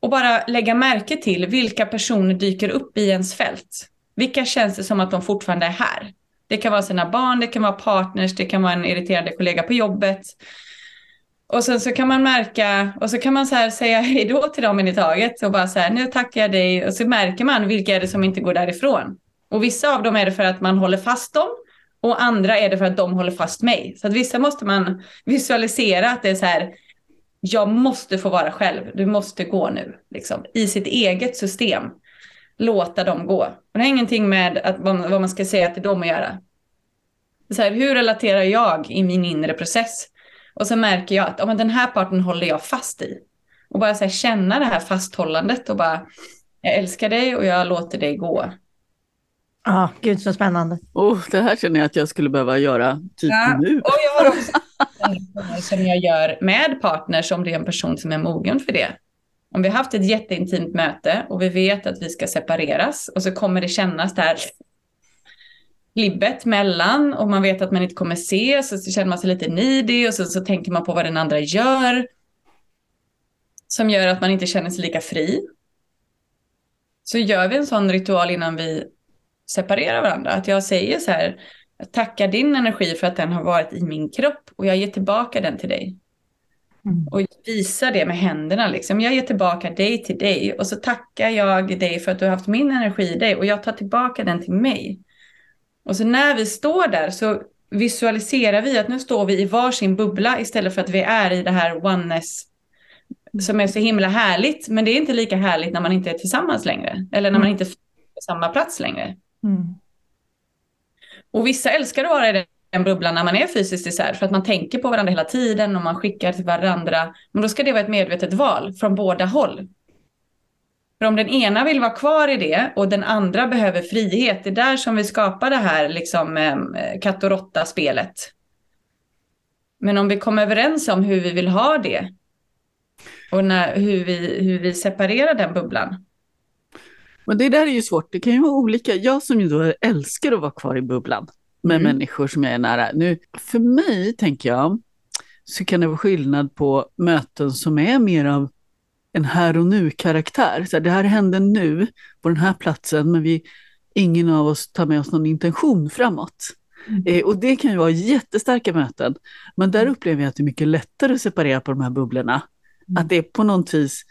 och bara lägga märke till vilka personer dyker upp i ens fält. Vilka känns det som att de fortfarande är här? Det kan vara sina barn, det kan vara partners, det kan vara en irriterande kollega på jobbet. Och sen så kan man märka, och så kan man så här säga hej då till dem i taget och bara så här, nu tackar jag dig. Och så märker man vilka är det som inte går därifrån. Och vissa av dem är det för att man håller fast dem och andra är det för att de håller fast mig. Så att vissa måste man visualisera att det är så här, jag måste få vara själv, du måste gå nu, liksom, i sitt eget system. Låta dem gå. Och det har ingenting med att, vad, vad man ska säga till dem att göra. Så här, hur relaterar jag i min inre process? Och så märker jag att ja, men den här parten håller jag fast i. Och bara så här, känna det här fasthållandet och bara, jag älskar dig och jag låter dig gå. Ja, gud så spännande. Oh, det här känner jag att jag skulle behöva göra typ Ja, nu. Och jag har också som jag gör med partners om det är en person som är mogen för det. Om vi har haft ett jätteintimt möte och vi vet att vi ska separeras och så kommer det kännas där libbet mellan och man vet att man inte kommer ses och så känner man sig lite needy och så, så tänker man på vad den andra gör som gör att man inte känner sig lika fri. Så gör vi en sån ritual innan vi separerar varandra. Att jag säger så här, jag tackar din energi för att den har varit i min kropp och jag ger tillbaka den till dig. Mm. Och visar det med händerna. Liksom. Jag ger tillbaka dig till dig och så tackar jag dig för att du har haft min energi i dig och jag tar tillbaka den till mig. Och så när vi står där så visualiserar vi att nu står vi i varsin bubbla istället för att vi är i det här oneness som är så himla härligt. Men det är inte lika härligt när man inte är tillsammans längre. Eller när man inte är på samma plats längre. Mm. Och vissa älskar att vara i den bubblan när man är fysiskt isär för att man tänker på varandra hela tiden och man skickar till varandra. Men då ska det vara ett medvetet val från båda håll. För om den ena vill vara kvar i det och den andra behöver frihet, det är där som vi skapar det här liksom, eh, katt och råtta-spelet. Men om vi kommer överens om hur vi vill ha det och när, hur, vi, hur vi separerar den bubblan. Men det där är ju svårt, det kan ju vara olika. Jag som ju då älskar att vara kvar i bubblan med Mm. människor som jag är nära. Nu, för mig, tänker jag, så kan det vara skillnad på möten som är mer av en här och nu-karaktär. Så här, det här händer nu på den här platsen, men vi, ingen av oss tar med oss någon intention framåt. Mm. Eh, och det kan ju vara jättestarka möten, men där upplever jag att det är mycket lättare att separera på de här bubblorna. Mm. Att det är på något vis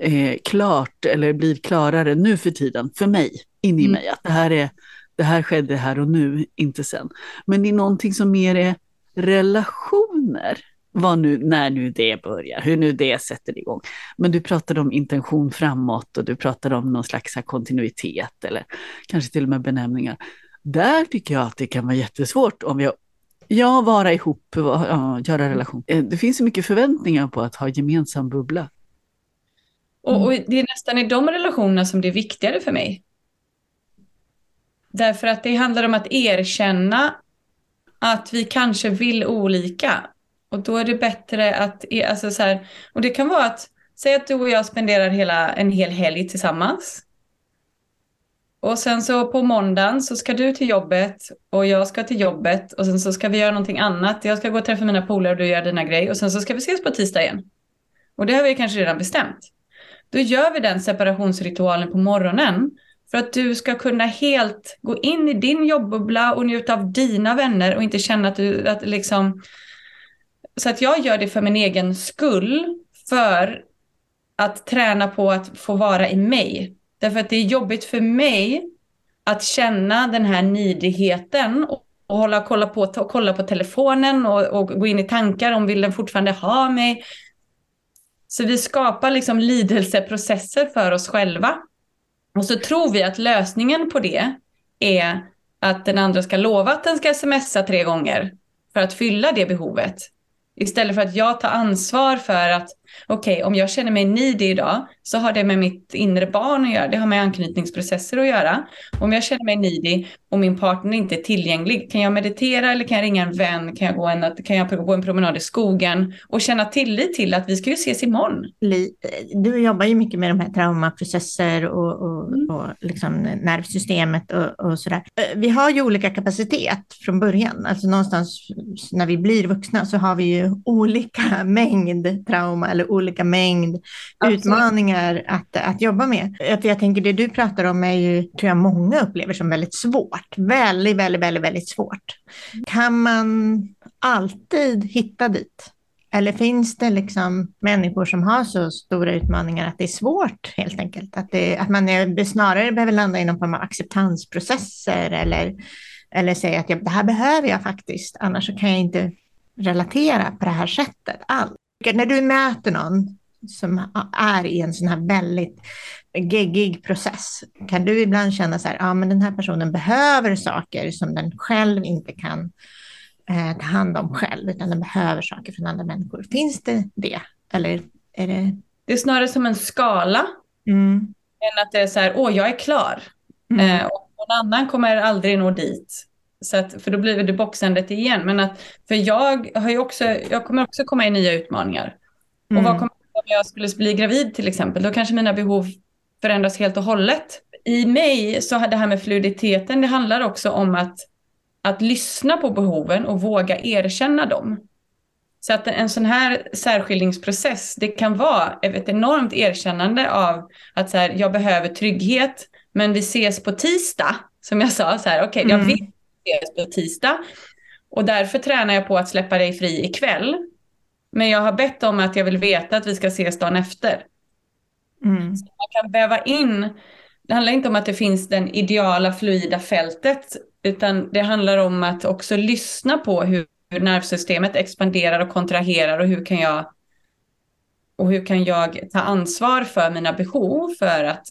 eh, klart eller blir klarare nu för tiden, för mig, in i Mm. mig, att det här är, det här skedde här och nu, inte sen. Men det är någonting som mer är relationer. Vad nu, när nu det börjar, hur nu det sätter igång. Men du pratade om intention framåt och du pratade om någon slags kontinuitet eller kanske till och med benämningar. Där tycker jag att det kan vara jättesvårt om vi Ja, vara ihop, göra relation. Eh, det finns så mycket förväntningar på att ha gemensam bubbla. Och, och, det är nästan i de relationerna som det är viktigare för mig. Därför att det handlar om att erkänna att vi kanske vill olika. Och då är det bättre att, alltså så här, och det kan vara att, säg att du och jag spenderar hela, en hel helg tillsammans. Och sen så på måndagen så ska du till jobbet och jag ska till jobbet och sen så ska vi göra någonting annat. Jag ska gå och träffa mina polare och du gör dina grejer och sen så ska vi ses på tisdag igen. Och det har vi kanske redan bestämt. Då gör vi den separationsritualen på morgonen för att du ska kunna helt gå in i din jobbbubbla och njuta av dina vänner och inte känna att du att liksom... Så att jag gör det för min egen skull, för att träna på att få vara i mig. Därför att det är jobbigt för mig att känna den här nidigheten och, och hålla kolla på, kolla på telefonen och, och, gå in i tankar om vill den fortfarande ha mig. Så vi skapar liksom lidelseprocesser för oss själva. Och så tror vi att lösningen på det är att den andra ska lova att den ska smsa tre gånger för att fylla det behovet. Istället för att jag tar ansvar för att okej, okay, om jag känner mig needy idag så har det med mitt inre barn att göra. Det har med anknytningsprocesser att göra. Om jag känner mig needy och min partner inte är tillgänglig, kan jag meditera eller kan jag ringa en vän? Kan jag gå en, kan jag gå en promenad i skogen och känna tillit till att vi ska ju ses imorgon? Du jobbar ju mycket med de här traumaprocesser och, och, mm. och liksom nervsystemet och, och sådär. Eh, vi har ju olika kapacitet från början, alltså någonstans när vi blir vuxna så har vi ju olika mängd trauma eller olika mängd Absolut. utmaningar att, att jobba med. För jag tänker det du pratar om är ju, tror jag många upplever som väldigt svårt. Väldigt, väldigt, väldigt, väldigt svårt. Kan man alltid hitta dit? Eller finns det liksom människor som har så stora utmaningar att det är svårt helt enkelt? Att, det, att man är, snarare behöver landa i någon form av acceptansprocesser eller, eller säga att jag, det här behöver jag faktiskt, annars så kan jag inte relatera på det här sättet alls. När du möter någon som är i en sån här väldigt geggig process, kan du ibland känna så här, ja men den här personen behöver saker som den själv inte kan eh, ta hand om själv, utan den behöver saker från andra människor. Finns det det? Eller är det? Det är snarare som en skala, mm. än att det är så här, åh jag är klar. Mm. Eh, och någon annan kommer aldrig nå dit. Så att, för då blir det boxandet igen. Men att, för jag, har ju också, jag kommer också komma i nya utmaningar. Mm. Och vad kommer om jag skulle bli gravid till exempel? Då kanske mina behov förändras helt och hållet. I mig så har det här med fluiditeten, det handlar också om att, att lyssna på behoven och våga erkänna dem. Så att en sån här särskiljningsprocess, det kan vara ett enormt erkännande av att så här, jag behöver trygghet, men vi ses på tisdag. Som jag sa, så här, okej, okay, mm. jag ses på tisdag. Och därför tränar jag på att släppa dig fri ikväll. Men jag har bett om att jag vill veta att vi ska ses dagen efter. Mm. Så man kan väva in, det handlar inte om att det finns den ideala fluida fältet, utan det handlar om att också lyssna på hur nervsystemet expanderar och kontraherar och hur kan jag och hur kan jag ta ansvar för mina behov för att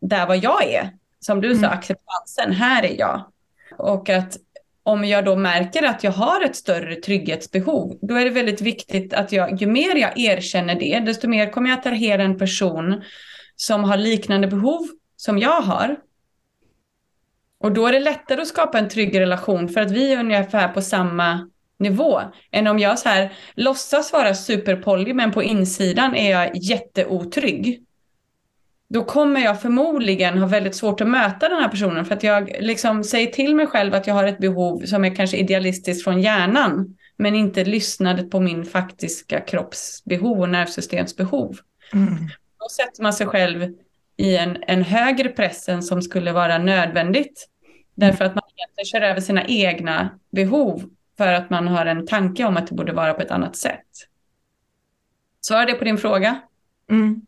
där var jag är, som du sa, mm. acceptansen, här är jag. Och att om jag då märker att jag har ett större trygghetsbehov, då är det väldigt viktigt att jag, ju mer jag erkänner det, desto mer kommer jag attrahera en person som har liknande behov som jag har. Och då är det lättare att skapa en trygg relation för att vi är ungefär på samma nivå. Än om jag så här låtsas vara superpoly men på insidan är jag jätteotrygg då kommer jag förmodligen ha väldigt svårt att möta den här personen för att jag liksom säger till mig själv att jag har ett behov som är kanske idealistiskt från hjärnan men inte lyssnade på min faktiska kroppsbehov och nervsystemsbehov. Mm. Då sätter man sig själv i en, en högre press än som skulle vara nödvändigt. Därför att man egentligen kör över sina egna behov för att man har en tanke om att det borde vara på ett annat sätt. Svarar det på din fråga? Mm.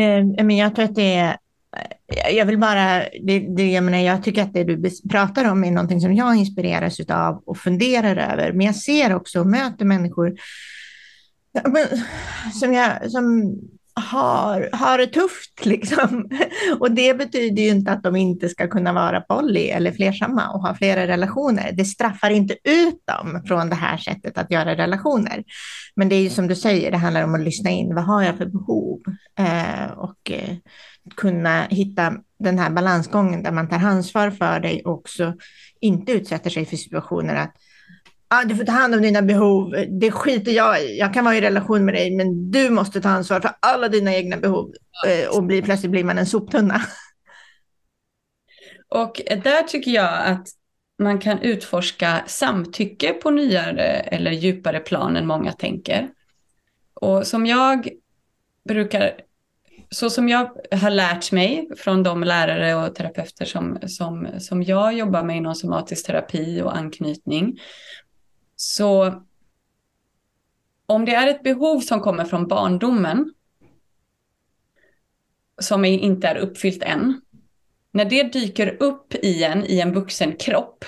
Eh, men jag tror att det är eh, jag vill bara, det, det, jag, menar, jag tycker att det du pratar om är någonting som jag inspireras av och funderar över. Men jag ser också och möter människor som, jag, som har, har det tufft. Liksom. Och det betyder ju inte att de inte ska kunna vara poly eller flersamma och ha flera relationer. Det straffar inte ut dem från det här sättet att göra relationer. Men det är ju som du säger, det handlar om att lyssna in. Vad har jag för behov? Eh, och eh, kunna hitta den här balansgången där man tar ansvar för dig och också inte utsätter sig för situationer att ah, du får ta hand om dina behov, det skiter jag i, jag kan vara i relation med dig, men du måste ta ansvar för alla dina egna behov eh, och bli, plötsligt blir man en soptunna. Och där tycker jag att man kan utforska samtycke på nyare eller djupare plan än många tänker. Och som jag brukar, så som jag har lärt mig från de lärare och terapeuter som, som, som jag jobbar med inom somatisk terapi och anknytning, så om det är ett behov som kommer från barndomen, som inte är uppfyllt än, när det dyker upp igen i en vuxen kropp,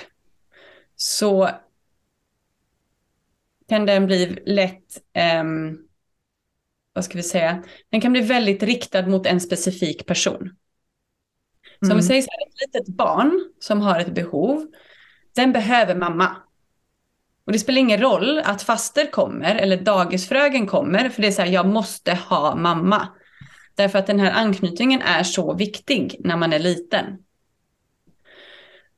så kan den bli lätt, um, vad ska vi säga, den kan bli väldigt riktad mot en specifik person. Så mm. om vi mm. säger så här, ett litet barn som har ett behov, den behöver mamma. Och det spelar ingen roll att faster kommer eller dagisfröken kommer, för det är så här, jag måste ha mamma. Därför att den här anknytningen är så viktig när man är liten.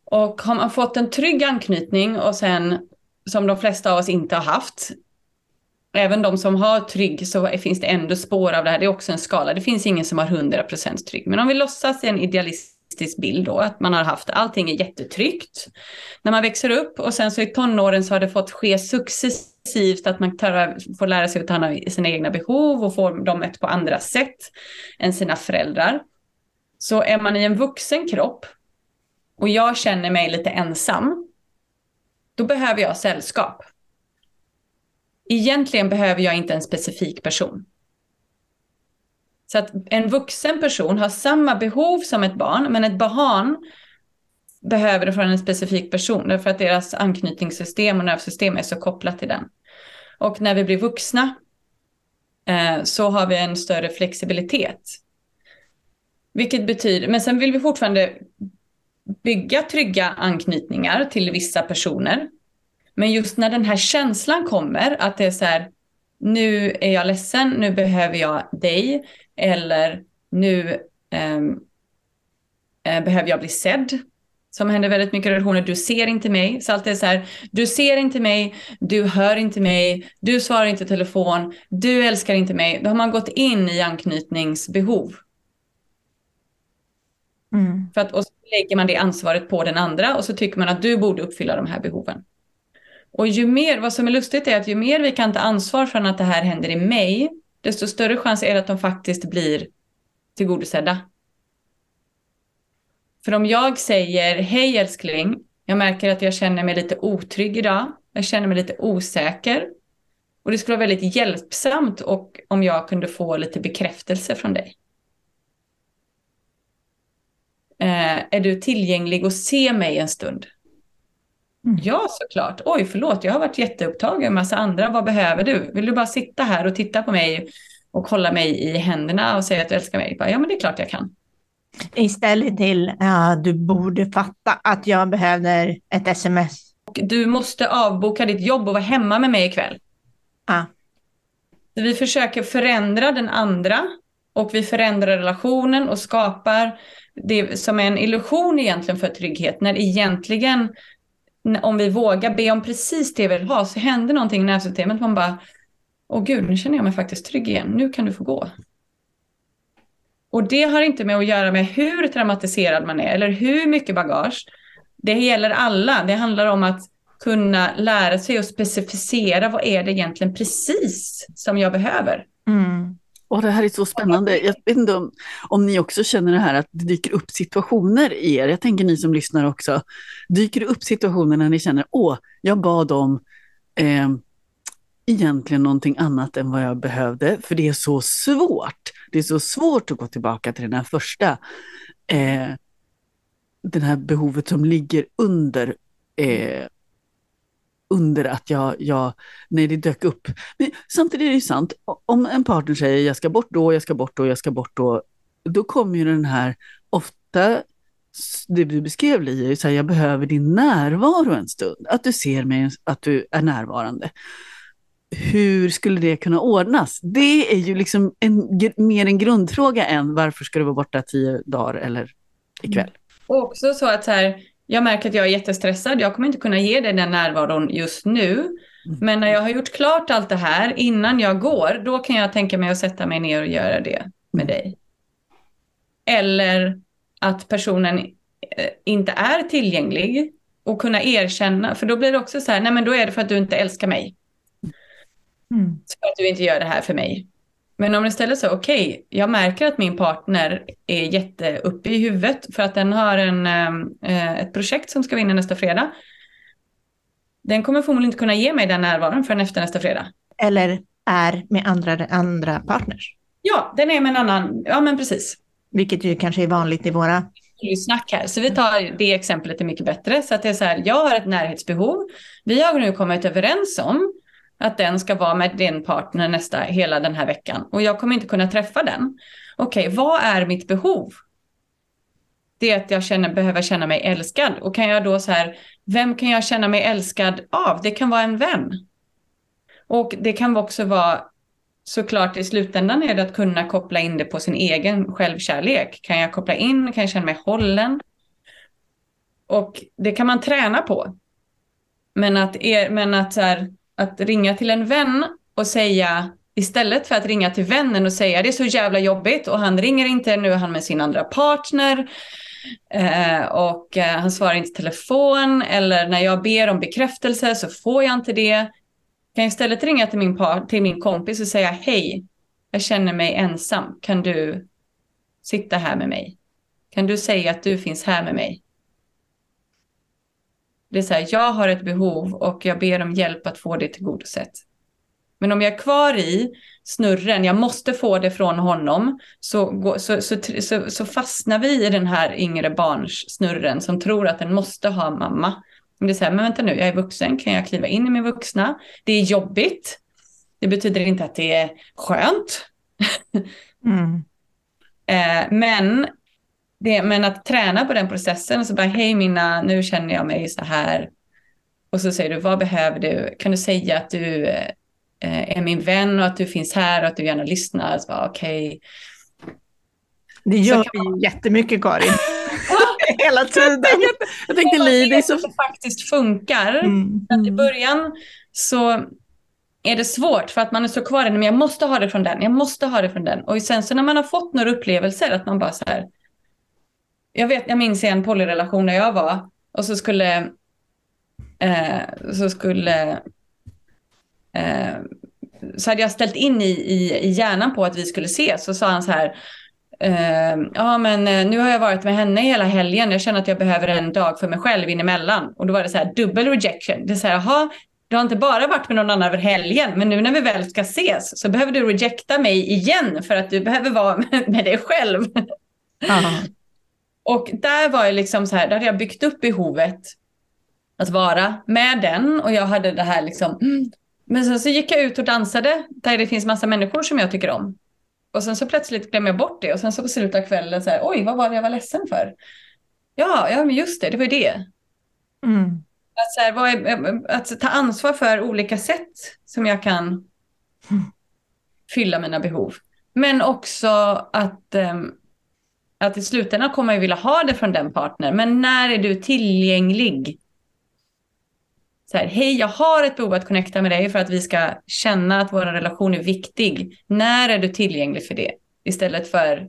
Och har man fått en trygg anknytning och sen, som de flesta av oss inte har haft, även de som har trygg så finns det ändå spår av det här. Det är också en skala. Det finns ingen som har 100% trygg. Men om vi låtsas i en idealist realistisk bild då, att man har haft allting är jättetryggt när man växer upp och sen så i tonåren så har det fått ske successivt att man tar, får lära sig att ta hand om sina egna behov och få dem mött på andra sätt än sina föräldrar. Så är man i en vuxen kropp och jag känner mig lite ensam, då behöver jag sällskap. Egentligen behöver jag inte en specifik person. Så att en vuxen person har samma behov som ett barn, men ett barn behöver det från en specifik person, därför att deras anknytningssystem och nervsystem är så kopplat till den. Och när vi blir vuxna eh, så har vi en större flexibilitet. Vilket betyder, men sen vill vi fortfarande bygga trygga anknytningar till vissa personer. Men just när den här känslan kommer, att det är så här, nu är jag ledsen, nu behöver jag dig, eller nu um, uh, behöver jag bli sedd. Som händer väldigt mycket i relationer. Du ser inte mig. Så allt är så här, du ser inte mig, du hör inte mig, du svarar inte telefon, du älskar inte mig. Då har man gått in i anknytningsbehov. Mm. För att, och så lägger man det ansvaret på den andra och så tycker man att du borde uppfylla de här behoven. Och ju mer, vad som är lustigt är att ju mer vi kan ta ansvar för att det här händer i mig, desto större chans är det att de faktiskt blir tillgodosedda. För om jag säger, hej älskling, jag märker att jag känner mig lite otrygg idag, jag känner mig lite osäker. Och det skulle vara väldigt hjälpsamt och om jag kunde få lite bekräftelse från dig. Eh, är du tillgänglig och se mig en stund? Mm. Ja, såklart. Oj, förlåt, jag har varit jätteupptagen med massa andra. Vad behöver du? Vill du bara sitta här och titta på mig och hålla mig i händerna och säga att du älskar mig? ja, men det är klart jag kan. Istället till, ja, du borde fatta att jag behöver ett sms. Och du måste avboka ditt jobb och vara hemma med mig ikväll. Ja. Vi försöker förändra den andra och vi förändrar relationen och skapar det som är en illusion egentligen för trygghet, när egentligen om vi vågar be om precis det vi vill ha så händer någonting i nervsystemet. Man bara, åh gud, nu känner jag mig faktiskt trygg igen. Nu kan du få gå. Och det har inte med att göra med hur traumatiserad man är eller hur mycket bagage. Det gäller alla. Det handlar om att kunna lära sig och specificera vad är det egentligen precis som jag behöver. Mm. Och det här är så spännande. Jag vet inte om, om ni också känner det här att det dyker upp situationer i er. Jag tänker ni som lyssnar också. Dyker det upp situationer när ni känner, åh, jag bad om eh, egentligen någonting annat än vad jag behövde, för det är så svårt. Det är så svårt att gå tillbaka till den här första, eh, den här behovet som ligger under eh, under att jag, jag, nej det dök upp. Men samtidigt är det ju sant, om en partner säger jag ska bort då, jag ska bort då, jag ska bort då, då kommer ju den här, ofta det du beskrev Li, så här, jag behöver din närvaro en stund. Att du ser mig, att du är närvarande. Hur skulle det kunna ordnas? Det är ju liksom en, mer en grundfråga än varför ska du vara borta tio dagar eller ikväll. Mm. Och också så att så här, jag märker att jag är jättestressad. Jag kommer inte kunna ge dig den närvaron just nu. Mm. Men när jag har gjort klart allt det här innan jag går, då kan jag tänka mig att sätta mig ner och göra det med mm. dig. Eller att personen eh, inte är tillgänglig och kunna erkänna, för då blir det också så här, nej men då är det för att du inte älskar mig. Mm. För att du inte gör det här för mig. Men om det istället så, okej, okay, jag märker att min partner är jätteuppe i huvudet för att den har en, äh, ett projekt som ska vinna nästa fredag. Den kommer förmodligen inte kunna ge mig den närvaron förrän efter nästa fredag. Eller är med andra, andra partners. Ja, den är med en annan, ja men precis. Vilket ju kanske är vanligt i våra... Snack här. Så vi tar det exemplet är mycket bättre. Så att det är så här, jag har ett närhetsbehov. Vi har nu kommit överens om att den ska vara med din partner nästa, hela den här veckan. Och jag kommer inte kunna träffa den. Okej, okay, vad är mitt behov? Det är att jag känner, behöver känna mig älskad. Och kan jag då så här, vem kan jag känna mig älskad av? Det kan vara en vän. Och det kan också vara såklart i slutändan är det att kunna koppla in det på sin egen självkärlek. Kan jag koppla in, kan jag känna mig hållen? Och det kan man träna på. Men att, er, men att, så här, att ringa till en vän och säga Istället för att ringa till vännen och säga det är så jävla jobbigt och han ringer inte, nu är han med sin andra partner eh, och eh, han svarar inte telefon eller när jag ber om bekräftelse så får jag inte det kan jag istället ringa till min, par, till min kompis och säga hej, jag känner mig ensam. Kan du sitta här med mig? Kan du säga att du finns här med mig? Det är så här, jag har ett behov och jag ber om hjälp att få det tillgodosett. Men om jag är kvar i snurren, jag måste få det från honom, så, så, så, så, fastnar vi i den här yngre barns snurren som tror att den måste ha mamma. Men det är så här, men vänta nu, jag är vuxen, kan jag kliva in i min vuxna? Det är jobbigt. Det betyder inte att det är skönt. Mm. eh, men, det, men att träna på den processen, så bara hej Minna, nu känner jag mig så här. Och så säger du, vad behöver du? Kan du säga att du eh, är min vän och att du finns här och att du gärna lyssnar? Okej. Okay. Det gör vi man... jättemycket Karin. hela tiden. jag tänkte Li, det är så... Det faktiskt funkar. Mm. Att I början så är det svårt för att man är så kvar i men jag måste ha det från den, jag måste ha det från den. Och sen så när man har fått några upplevelser att man bara så här. Jag vet, jag minns en polyrelation där jag var och så skulle eh, så skulle eh, så hade jag ställt in i, i, i hjärnan på att vi skulle ses. Så sa han så här, Uh, ja, men uh, nu har jag varit med henne hela helgen. Jag känner att jag behöver en dag för mig själv inemellan. Och då var det så här dubbel rejection. Det är så här, jaha, du har inte bara varit med någon annan över helgen, men nu när vi väl ska ses så behöver du rejecta mig igen för att du behöver vara med, med dig själv och där var jag liksom så här, där hade jag byggt upp behovet att vara med den och jag hade det här liksom, mm. men sen så gick jag ut och dansade där det finns massa människor som jag tycker om. Och sen så plötsligt glömmer jag bort det och sen så på slutet av kvällen så här, oj, vad var det jag var ledsen för? Ja, ja men just det, det var ju det. Mm. Att, så här, är, att ta ansvar för olika sätt som jag kan mm. fylla mina behov. Men också att, um, att i slutändan kommer jag vilja ha det från den partnern. Men när är du tillgänglig? så här, hej, jag har ett behov att connecta med dig för att vi ska känna att vår relation är viktig. När är du tillgänglig för det? Istället för,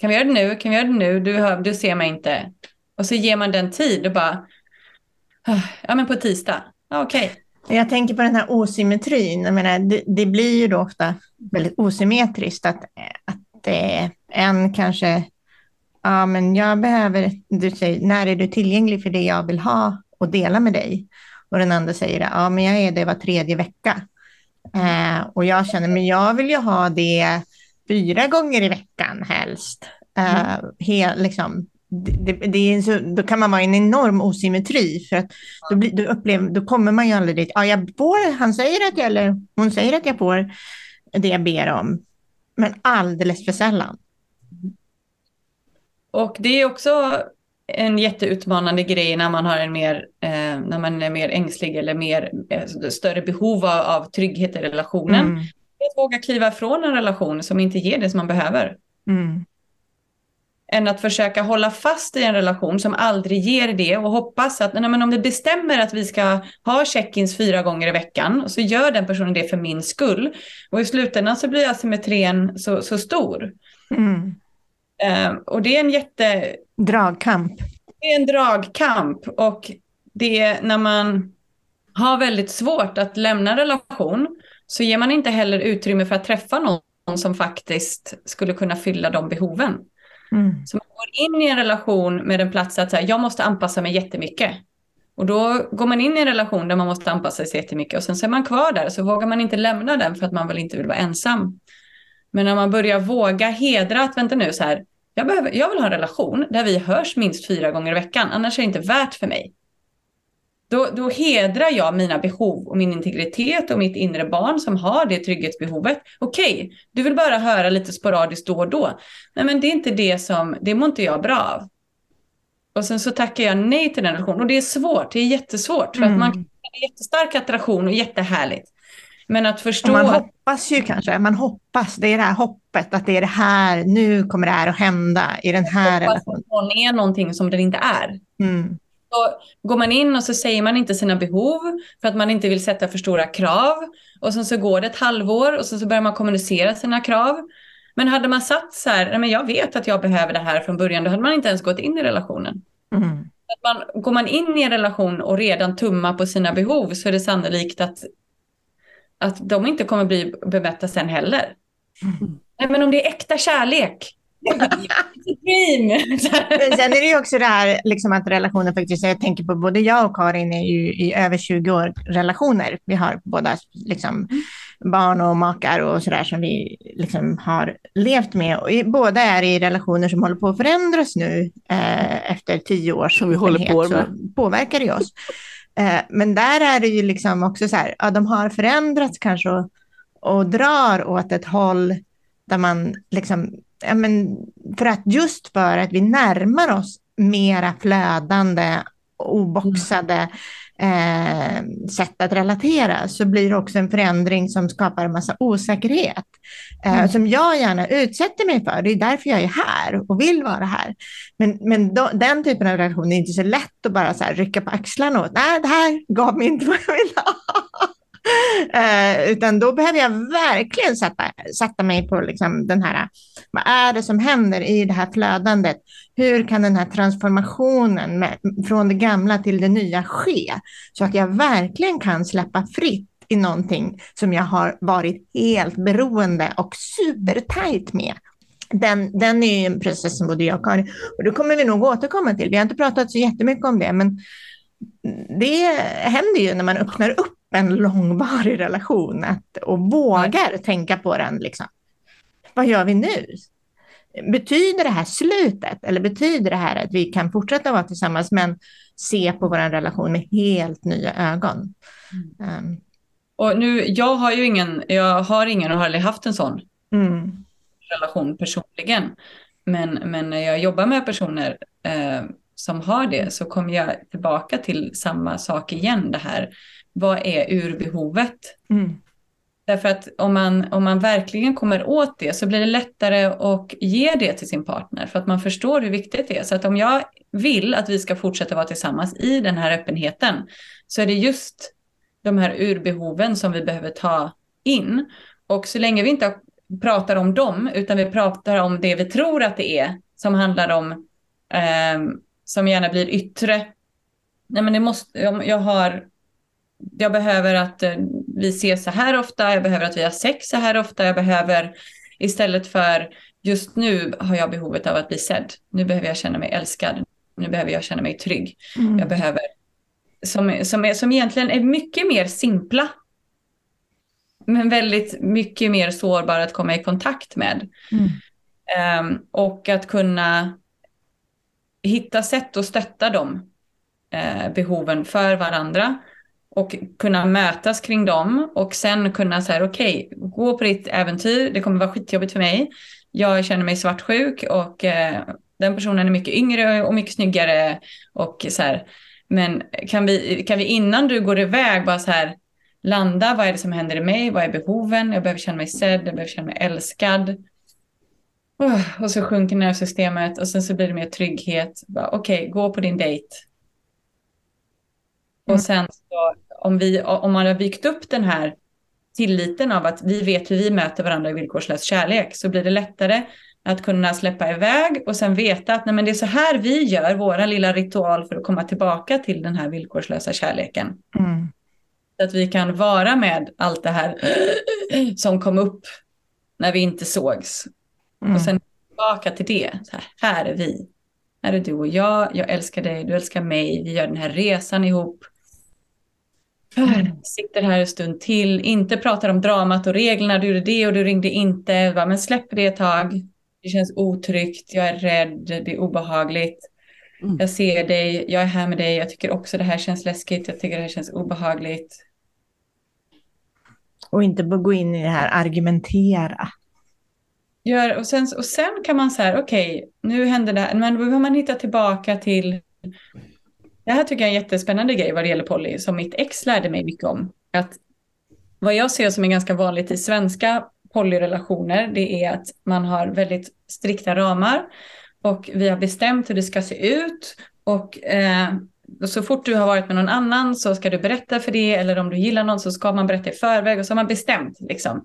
kan vi göra det nu? Kan vi göra det nu? Du, hör, du ser mig inte. Och så ger man den tid och bara, ah, ja men på tisdag, ja, okej. Okay. Jag tänker på den här osymmetrin. Jag menar, det, det, blir ju då ofta väldigt osymmetriskt att, att eh, en kanske, ja men jag behöver, du säger, när är du tillgänglig för det jag vill ha och dela med dig? Och den andra säger ja jag är det var tredje vecka. Eh, och jag känner, men jag vill ju ha det fyra gånger i veckan helst. Uh, he, liksom, det, det är så, då kan man vara i en enorm osymmetri för att då, blir, då, upplever, då kommer man ju aldrig dit. Ja, jag får, han säger att jag, eller hon säger att jag får det jag ber om, men alldeles för sällan. Och det är också en jätteutmanande grej när man har en mer, eh, när man är mer ängslig eller mer, eh, större behov av, av trygghet i relationen. Mm. Att våga kliva ifrån en relation som inte ger det som man behöver. Mm. Än att försöka hålla fast i en relation som aldrig ger det och hoppas att nej, men om det bestämmer att vi ska ha check-ins fyra gånger i veckan så gör den personen det för min skull. Och i slutändan så blir asymmetrin så, så stor. Mm. Uh, och det är en jätte... Dragkamp. Det är en dragkamp och det är när man har väldigt svårt att lämna relation så ger man inte heller utrymme för att träffa någon som faktiskt skulle kunna fylla de behoven. Mm. Så man går in i en relation med en plats att så jag måste anpassa mig jättemycket. Och då går man in i en relation där man måste anpassa sig jättemycket och sen så är man kvar där så vågar man inte lämna den för att man väl inte vill vara ensam. Men när man börjar våga hedra att vänta nu så här, jag, behöver, jag vill ha en relation där vi hörs minst fyra gånger i veckan, annars är det inte värt för mig. Då, då hedrar jag mina behov och min integritet och mitt inre barn som har det trygghetsbehovet. Okej, okay, du vill bara höra lite sporadiskt då och då. Nej, men det är inte det som, det mår inte jag bra av. Och sen så tackar jag nej till den relationen. Och det är svårt, det är jättesvårt. För mm. att man kan en jättestark attraktion och jättehärligt. Men att förstå... Och man hoppas ju kanske, man hoppas, det är det här hoppet, att det är det här, nu kommer det här att hända i den här relationen. Att är någonting som den inte är. Mm. Så går man in och så säger man inte sina behov för att man inte vill sätta för stora krav. Och sen så går det ett halvår och så, så börjar man kommunicera sina krav. Men hade man satt så här, men jag vet att jag behöver det här från början, då hade man inte ens gått in i relationen. Mm. Att man, går man in i en relation och redan tummar på sina behov så är det sannolikt att, att de inte kommer bli bemötta sen heller. Mm. Nej, men om det är äkta kärlek, Men sen är det ju också det här liksom att relationen faktiskt, jag tänker på både jag och Karin är ju i över 20 år relationer. Vi har båda liksom barn och makar och sådär som vi liksom har levt med. Och båda är i relationer som håller på att förändras nu eh, efter tio års Som vi håller på med. Så påverkar det oss. Eh, men där är det ju liksom också så här, ja, de har förändrats kanske och, och drar åt ett håll där man liksom ja, men för att just för att vi närmar oss mera flödande, oboxade mm eh, sätt att relatera så blir det också en förändring som skapar en massa osäkerhet. Eh, mm. Som jag gärna utsätter mig för. Det är därför jag är här och vill vara här. Men, men då, den typen av relation är inte så lätt att bara så rycka på axlarna åt. Nej, det här gav mig inte vad jag ville ha. Eh, utan då behöver jag verkligen sätta, sätta mig på liksom den här, vad är det som händer i det här flödandet? Hur kan den här transformationen med, från det gamla till det nya ske? Så att jag verkligen kan släppa fritt i någonting som jag har varit helt beroende och supertajt med. Den, den är en process som både jag och Karin, och det kommer vi nog återkomma till. Vi har inte pratat så jättemycket om det, men det händer ju när man öppnar upp en långvarig relation att, och vågar Nej. tänka på den. Liksom. Vad gör vi nu? Betyder det här slutet eller betyder det här att vi kan fortsätta vara tillsammans men se på vår relation med helt nya ögon? Mm. Um. Och nu, jag har ju ingen, jag har ingen och har aldrig haft en sån mm. relation personligen. Men, men när jag jobbar med personer eh, som har det så kommer jag tillbaka till samma sak igen. Det här vad är urbehovet? Mm. Därför att om man, om man verkligen kommer åt det så blir det lättare att ge det till sin partner för att man förstår hur viktigt det är. Så att om jag vill att vi ska fortsätta vara tillsammans i den här öppenheten så är det just de här urbehoven som vi behöver ta in. Och så länge vi inte pratar om dem utan vi pratar om det vi tror att det är som handlar om eh, som gärna blir yttre. Nej men det måste, jag har jag behöver att eh, vi ses så här ofta, jag behöver att vi har sex så här ofta, jag behöver istället för just nu har jag behovet av att bli sedd. Nu behöver jag känna mig älskad. Nu behöver jag känna mig trygg. Mm. Jag behöver, som, som, är, som egentligen är mycket mer simpla. men väldigt mycket mer sårbara att komma i kontakt med. Mm. Ehm, och att kunna hitta sätt att stötta de eh, behoven för varandra och kunna mötas kring dem och sen kunna säga okej, okay, gå på ditt äventyr, det kommer vara skitjobbigt för mig. Jag känner mig svartsjuk och eh, den personen är mycket yngre och mycket snyggare och så här. Men kan vi, kan vi innan du går iväg bara så här landa, vad är det som händer i mig, vad är behoven, jag behöver känna mig sedd, jag behöver känna mig älskad. Och så sjunker nervsystemet och sen så blir det mer trygghet. Okej, okay, gå på din dejt. Mm. Och sen så, om, vi, om man har byggt upp den här tilliten av att vi vet hur vi möter varandra i villkorslös kärlek så blir det lättare att kunna släppa iväg och sen veta att nej, men det är så här vi gör, våra lilla ritual för att komma tillbaka till den här villkorslösa kärleken. Mm. Så att vi kan vara med allt det här som kom upp när vi inte sågs. Mm. Och sen tillbaka till det. Här, här, är vi. Här är du och jag. Jag älskar dig, du älskar mig. Vi gör den här resan ihop. Mm. Sitter här en stund till, inte pratar om dramat och reglerna. Du gjorde det och du ringde inte. Men släpp det ett tag. Det känns otryggt, jag är rädd, det är obehagligt. Mm. Jag ser dig, jag är här med dig, jag tycker också det här känns läskigt, jag tycker det här känns obehagligt. Och inte gå in i det här argumentera. Gör, och, sen, och sen kan man säga, okej, okay, nu händer det här, men då behöver man hitta tillbaka till... Det här tycker jag är en jättespännande grej vad det gäller poly, som mitt ex lärde mig mycket om. Att vad jag ser som är ganska vanligt i svenska polyrelationer, det är att man har väldigt strikta ramar och vi har bestämt hur det ska se ut och eh, så fort du har varit med någon annan så ska du berätta för det eller om du gillar någon så ska man berätta i förväg och så har man bestämt liksom.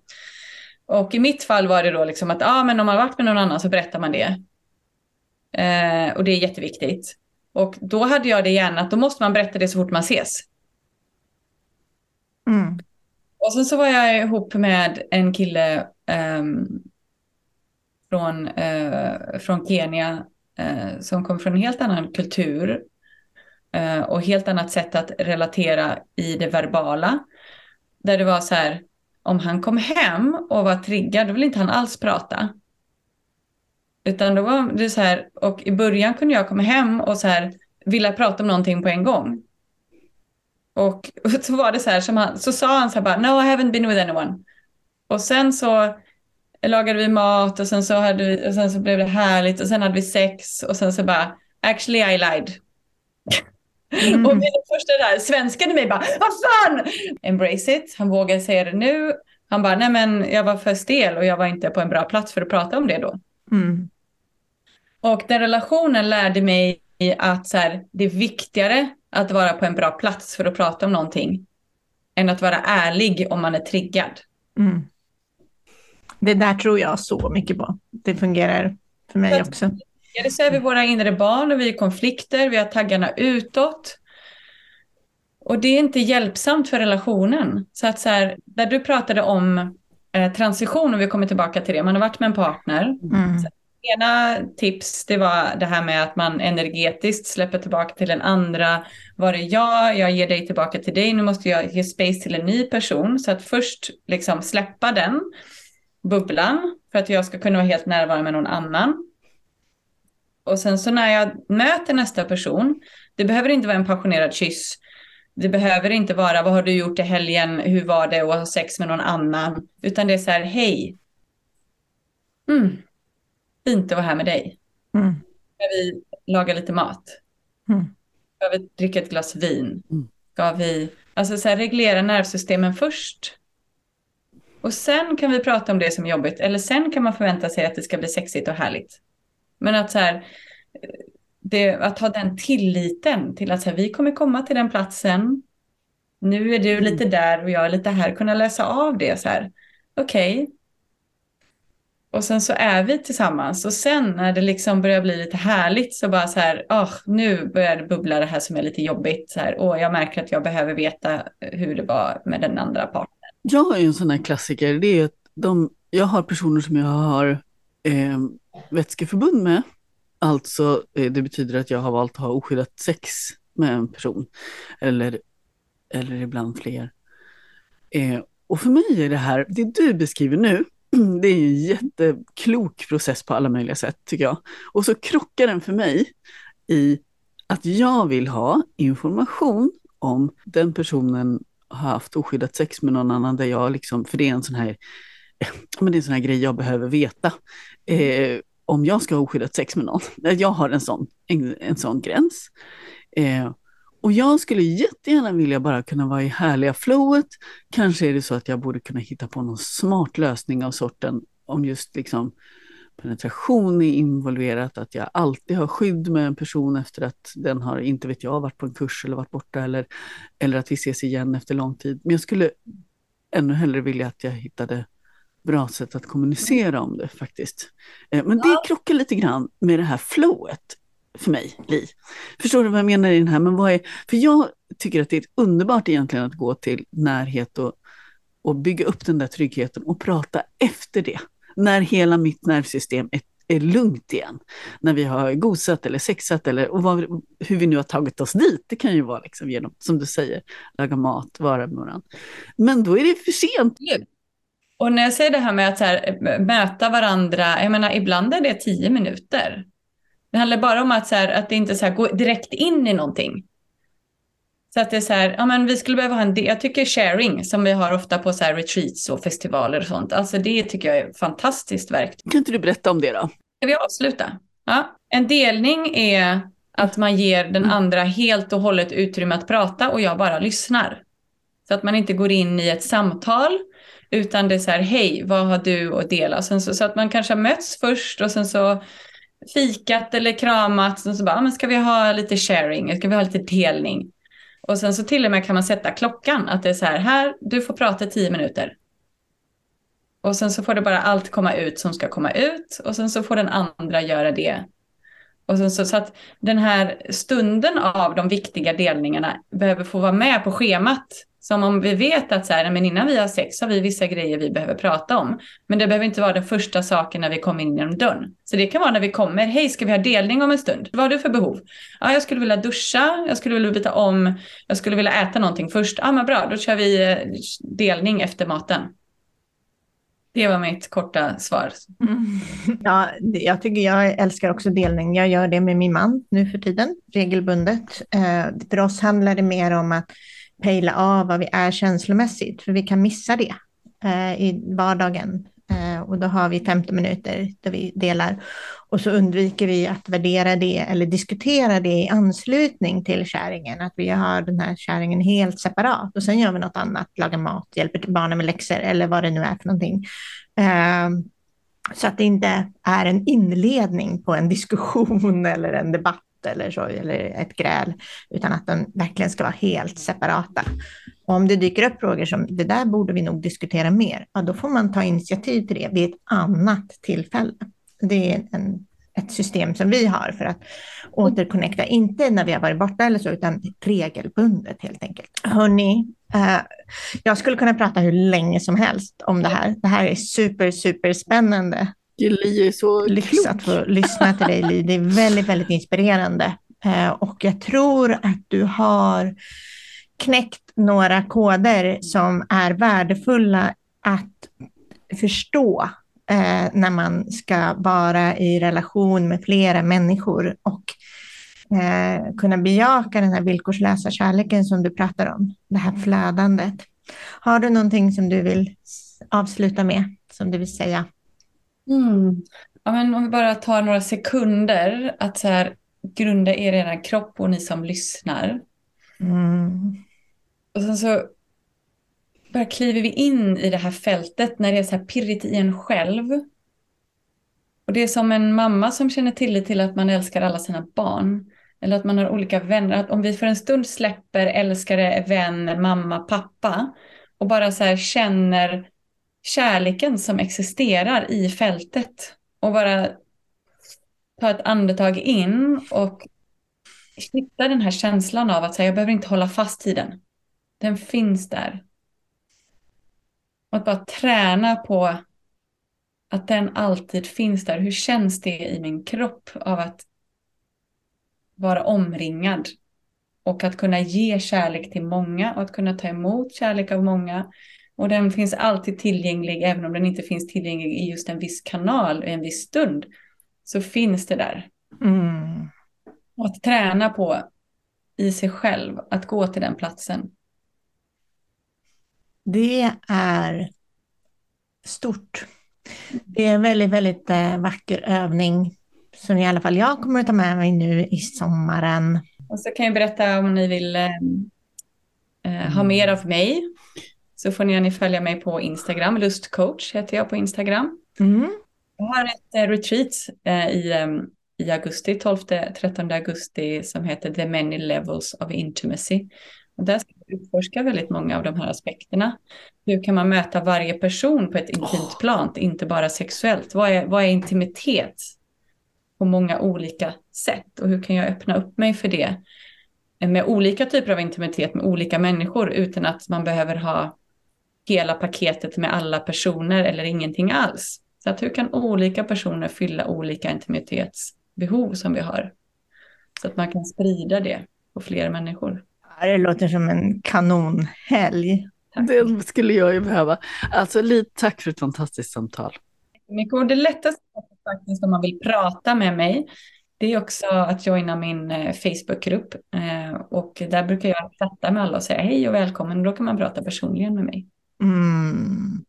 Och i mitt fall var det då liksom att ah, men om man har varit med någon annan så berättar man det. Eh, och det är jätteviktigt. Och då hade jag det gärna att då måste man berätta det så fort man ses. Mm. Och sen så var jag ihop med en kille um, från, uh, från Kenya uh, som kom från en helt annan kultur uh, och helt annat sätt att relatera i det verbala. Där det var så här, om han kom hem och var triggad, då ville inte han alls prata. Utan då var det så här, och i början kunde jag komma hem och så här, vilja prata om någonting på en gång. Och, och så var det så här, som han, så sa han så här bara, no I haven't been with anyone. Och sen så lagade vi mat och sen så, hade vi, och sen så blev det härligt och sen hade vi sex och sen så bara, actually I lied. Mm. och min första där, svenskan i mig bara, vad fan! Embrace it, han vågar säga det nu. Han bara, nej men jag var för stel och jag var inte på en bra plats för att prata om det då. Mm. Och den relationen lärde mig att så här, det är viktigare att vara på en bra plats för att prata om någonting än att vara ärlig om man är triggad. Mm. Det där tror jag så mycket på. Det fungerar för mig också. Det så är vi våra inre barn och vi är konflikter, vi har taggarna utåt. Och det är inte hjälpsamt för relationen. Så att så här, där du pratade om eh, transition, och vi kommer tillbaka till det, man har varit med en partner. Mm. Så, ena tips det var det här med att man energetiskt släpper tillbaka till den andra. Var är jag? Jag ger dig tillbaka till dig. Nu måste jag ge space till en ny person. Så att först liksom släppa den bubblan för att jag ska kunna vara helt närvarande med någon annan. Och sen så när jag möter nästa person, det behöver inte vara en passionerad kyss. Det behöver inte vara vad har du gjort i helgen, hur var det att ha sex med någon annan. Utan det är så här, hej. Mm, fint att vara här med dig. Mm. Ska vi laga lite mat? Mm. Ska vi dricka ett glas vin? Mm. Ska vi alltså så här, reglera nervsystemen först? Och sen kan vi prata om det som är jobbigt. Eller sen kan man förvänta sig att det ska bli sexigt och härligt. Men att så här, det, att ha den tilliten till att så här, vi kommer komma till den platsen. Nu är du lite där och jag är lite här. Kunna läsa av det så här. Okej, okay, och sen så är vi tillsammans och sen när det liksom börjar bli lite härligt så bara så här, oh, nu börjar det bubbla det här som är lite jobbigt. Så här, och jag märker att jag behöver veta hur det var med den andra parten. Jag har ju en sån här klassiker, det är att de, jag har personer som jag har eh, vätskeförbund med. Alltså eh, det betyder att jag har valt att ha oskyddat sex med en person. Eller, eller ibland fler. Eh, Och för mig är det här, det du beskriver nu, det är en jätteklok process på alla möjliga sätt tycker jag. Och så krockar den för mig i att jag vill ha information om den personen har haft oskyddat sex med någon annan där jag liksom, för det är en sån här, men det är en sån här grej jag behöver veta. Eh, om jag ska ha oskyddat sex med någon. Eh, jag har en sån, en, en sån gräns. Eh, och jag skulle jättegärna vilja bara kunna vara i härliga flowet. Kanske är det så att jag borde kunna hitta på någon smart lösning av sorten om just liksom penetration är involverat, att jag alltid har skydd med en person efter att den har, inte vet jag, varit på en kurs eller varit borta eller, eller att vi ses igen efter lång tid. Men jag skulle ännu hellre vilja att jag hittade bra sätt att kommunicera om det faktiskt. Eh, men det krockar lite grann med det här flowet för mig, Li. Förstår du vad jag menar i den här? Men vad är, för jag tycker att det är underbart egentligen att gå till närhet och, och bygga upp den där tryggheten och prata efter det. När hela mitt nervsystem är, är lugnt igen. När vi har gosat eller sexat eller och vad, hur vi nu har tagit oss dit. Det kan ju vara liksom genom, som du säger, laga mat, vara med varandra. Men då är det för sent. Och när jag säger det här med att här, möta varandra, jag menar ibland är det tio minuter. Det handlar bara om att, så här, att det inte så här, gå direkt in i någonting. Så att det är så här, ja men vi skulle behöva ha en del, jag tycker sharing som vi har ofta på så här retreats och festivaler och sånt, alltså det tycker jag är ett fantastiskt verktyg. Kan inte du berätta om det då? Ska vi avsluta? Ja. En delning är att man ger den Mm. andra helt och hållet utrymme att prata och jag bara lyssnar. Så att man inte går in i ett samtal utan det är så här, hej, vad har du att dela? Sen så, så att man kanske har mötts först och sen så fikat eller kramat. Och så bara, ah, men ska vi ha lite sharing? Ska vi ha lite delning? Och sen så till och med kan man sätta klockan. Att det är så här, här, du får prata tio minuter. Och sen så får det bara allt komma ut som ska komma ut. Och sen så får den andra göra det. Och sen så, så att den här stunden av de viktiga delningarna behöver få vara med på schemat. Som om vi vet att så här, men innan vi har sex har vi vissa grejer vi behöver prata om. Men det behöver inte vara den första saken när vi kommer in genom dörren. Så det kan vara när vi kommer, hej ska vi ha delning om en stund? Vad har du för behov? Ja, jag skulle vilja duscha, jag skulle vilja byta om, jag skulle vilja äta någonting först. Ja, men bra, då kör vi eh, delning efter maten. Det var mitt korta svar. Mm. Ja, jag tycker jag älskar också delning. Jag gör det med min man nu för tiden, regelbundet. Eh, för oss handlar det mer om att pejla av vad vi är känslomässigt, för vi kan missa det eh, i vardagen. Eh, och då har vi 15 minuter där vi delar. Och så undviker vi att värdera det eller diskutera det i anslutning till käringen. Att vi har den här käringen helt separat och sen gör vi något annat, lagar mat, hjälper barnen med läxor eller vad det nu är för någonting. Eh, så att det inte är en inledning på en diskussion eller en debatt eller så, eller ett gräl, utan att de verkligen ska vara helt separata. Och om det dyker upp frågor som det där borde vi nog diskutera mer, ja, då får man ta initiativ till det vid ett annat tillfälle. Det är en, ett system som vi har för att återconnecta, inte när vi har varit borta eller så, utan regelbundet helt enkelt. Hörni, eh, jag skulle kunna prata hur länge som helst om det här. Det här är super, super spännande. Li är så Lyx att få lyssna till dig, Li. Det är väldigt, väldigt inspirerande. Eh, och jag tror att du har knäckt några koder som är värdefulla att förstå eh, när man ska vara i relation med flera människor och eh, kunna bejaka den här villkorslösa kärleken som du pratar om, det här flödandet. Har du någonting som du vill avsluta med, som du vill säga? Mm. Ja, men om vi bara tar några sekunder att så här, grunda er i er kropp och ni som lyssnar. Mm. Och sen så bara kliver vi in i det här fältet när det är så här pirrigt i en själv. Och det är som en mamma som känner tillit till att man älskar alla sina barn. Eller att man har olika vänner. Att om vi för en stund släpper älskare, vän, mamma, pappa och bara så här känner kärleken som existerar i fältet och bara ta ett andetag in och hitta den här känslan av att säga jag behöver inte hålla fast i den. Den finns där. Och att bara träna på att den alltid finns där. Hur känns det i min kropp av att vara omringad och att kunna ge kärlek till många och att kunna ta emot kärlek av många och den finns alltid tillgänglig, även om den inte finns tillgänglig i just en viss kanal i en viss stund. Så finns det där. Mm. Och att träna på i sig själv, att gå till den platsen. Det är stort. Det är en väldigt, väldigt eh, vacker övning som i alla fall jag kommer att ta med mig nu i sommaren. Och så kan jag berätta om ni vill eh, eh ha mer av mig. Så får ni gärna följa mig på Instagram. Lustcoach heter jag på Instagram. Mm. Jag har ett eh, retreat eh, i, i augusti, 12-13 augusti, som heter The Many Levels of Intimacy. Och där ska jag utforska väldigt många av de här aspekterna. Hur kan man möta varje person på ett intimt plan, inte bara sexuellt? Vad är, vad är intimitet? På många olika sätt. Och hur kan jag öppna upp mig för det? Med olika typer av intimitet med olika människor utan att man behöver ha hela paketet med alla personer eller ingenting alls. Så att hur kan olika personer fylla olika intimitetsbehov som vi har? Så att man kan sprida det på fler människor. Det låter som en kanonhelg. Tack. Det skulle jag ju behöva. Alltså, lite tack för ett fantastiskt samtal. Det lättaste faktiskt om man vill prata med mig, det är också att joina min eh, Facebookgrupp. Eh, och där brukar jag chatta med alla och säga hej och välkommen. Då kan man prata personligen med mig. Mm.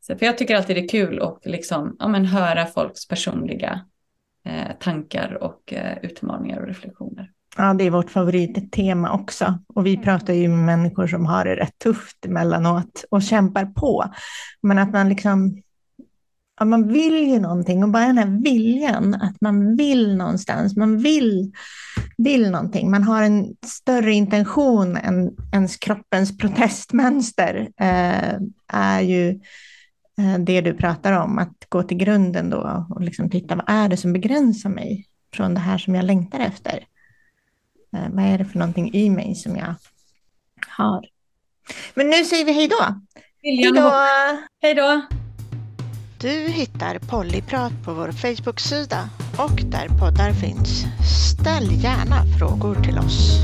Så, för jag tycker alltid det är kul att liksom, ja, men höra folks personliga eh, tankar och eh, utmaningar och reflektioner. Ja, det är vårt favorittema också. Och vi pratar ju med människor som har det rätt tufft emellanåt och kämpar på. Men att man liksom, ja, man vill ju någonting och bara den här viljan, att man vill någonstans, man vill, vill någonting. Man har en större intention än ens kroppens protestmönster, eh, är ju eh, det du pratar om, att gå till grunden då och liksom titta, vad är det som begränsar mig från det här som jag längtar efter? Eh, vad är det för någonting i mig som jag har? Men nu säger vi hej då. Hej då. Hej då. Du hittar Pollyprat på vår Facebook-sida och där poddar finns. Ställ gärna frågor till oss.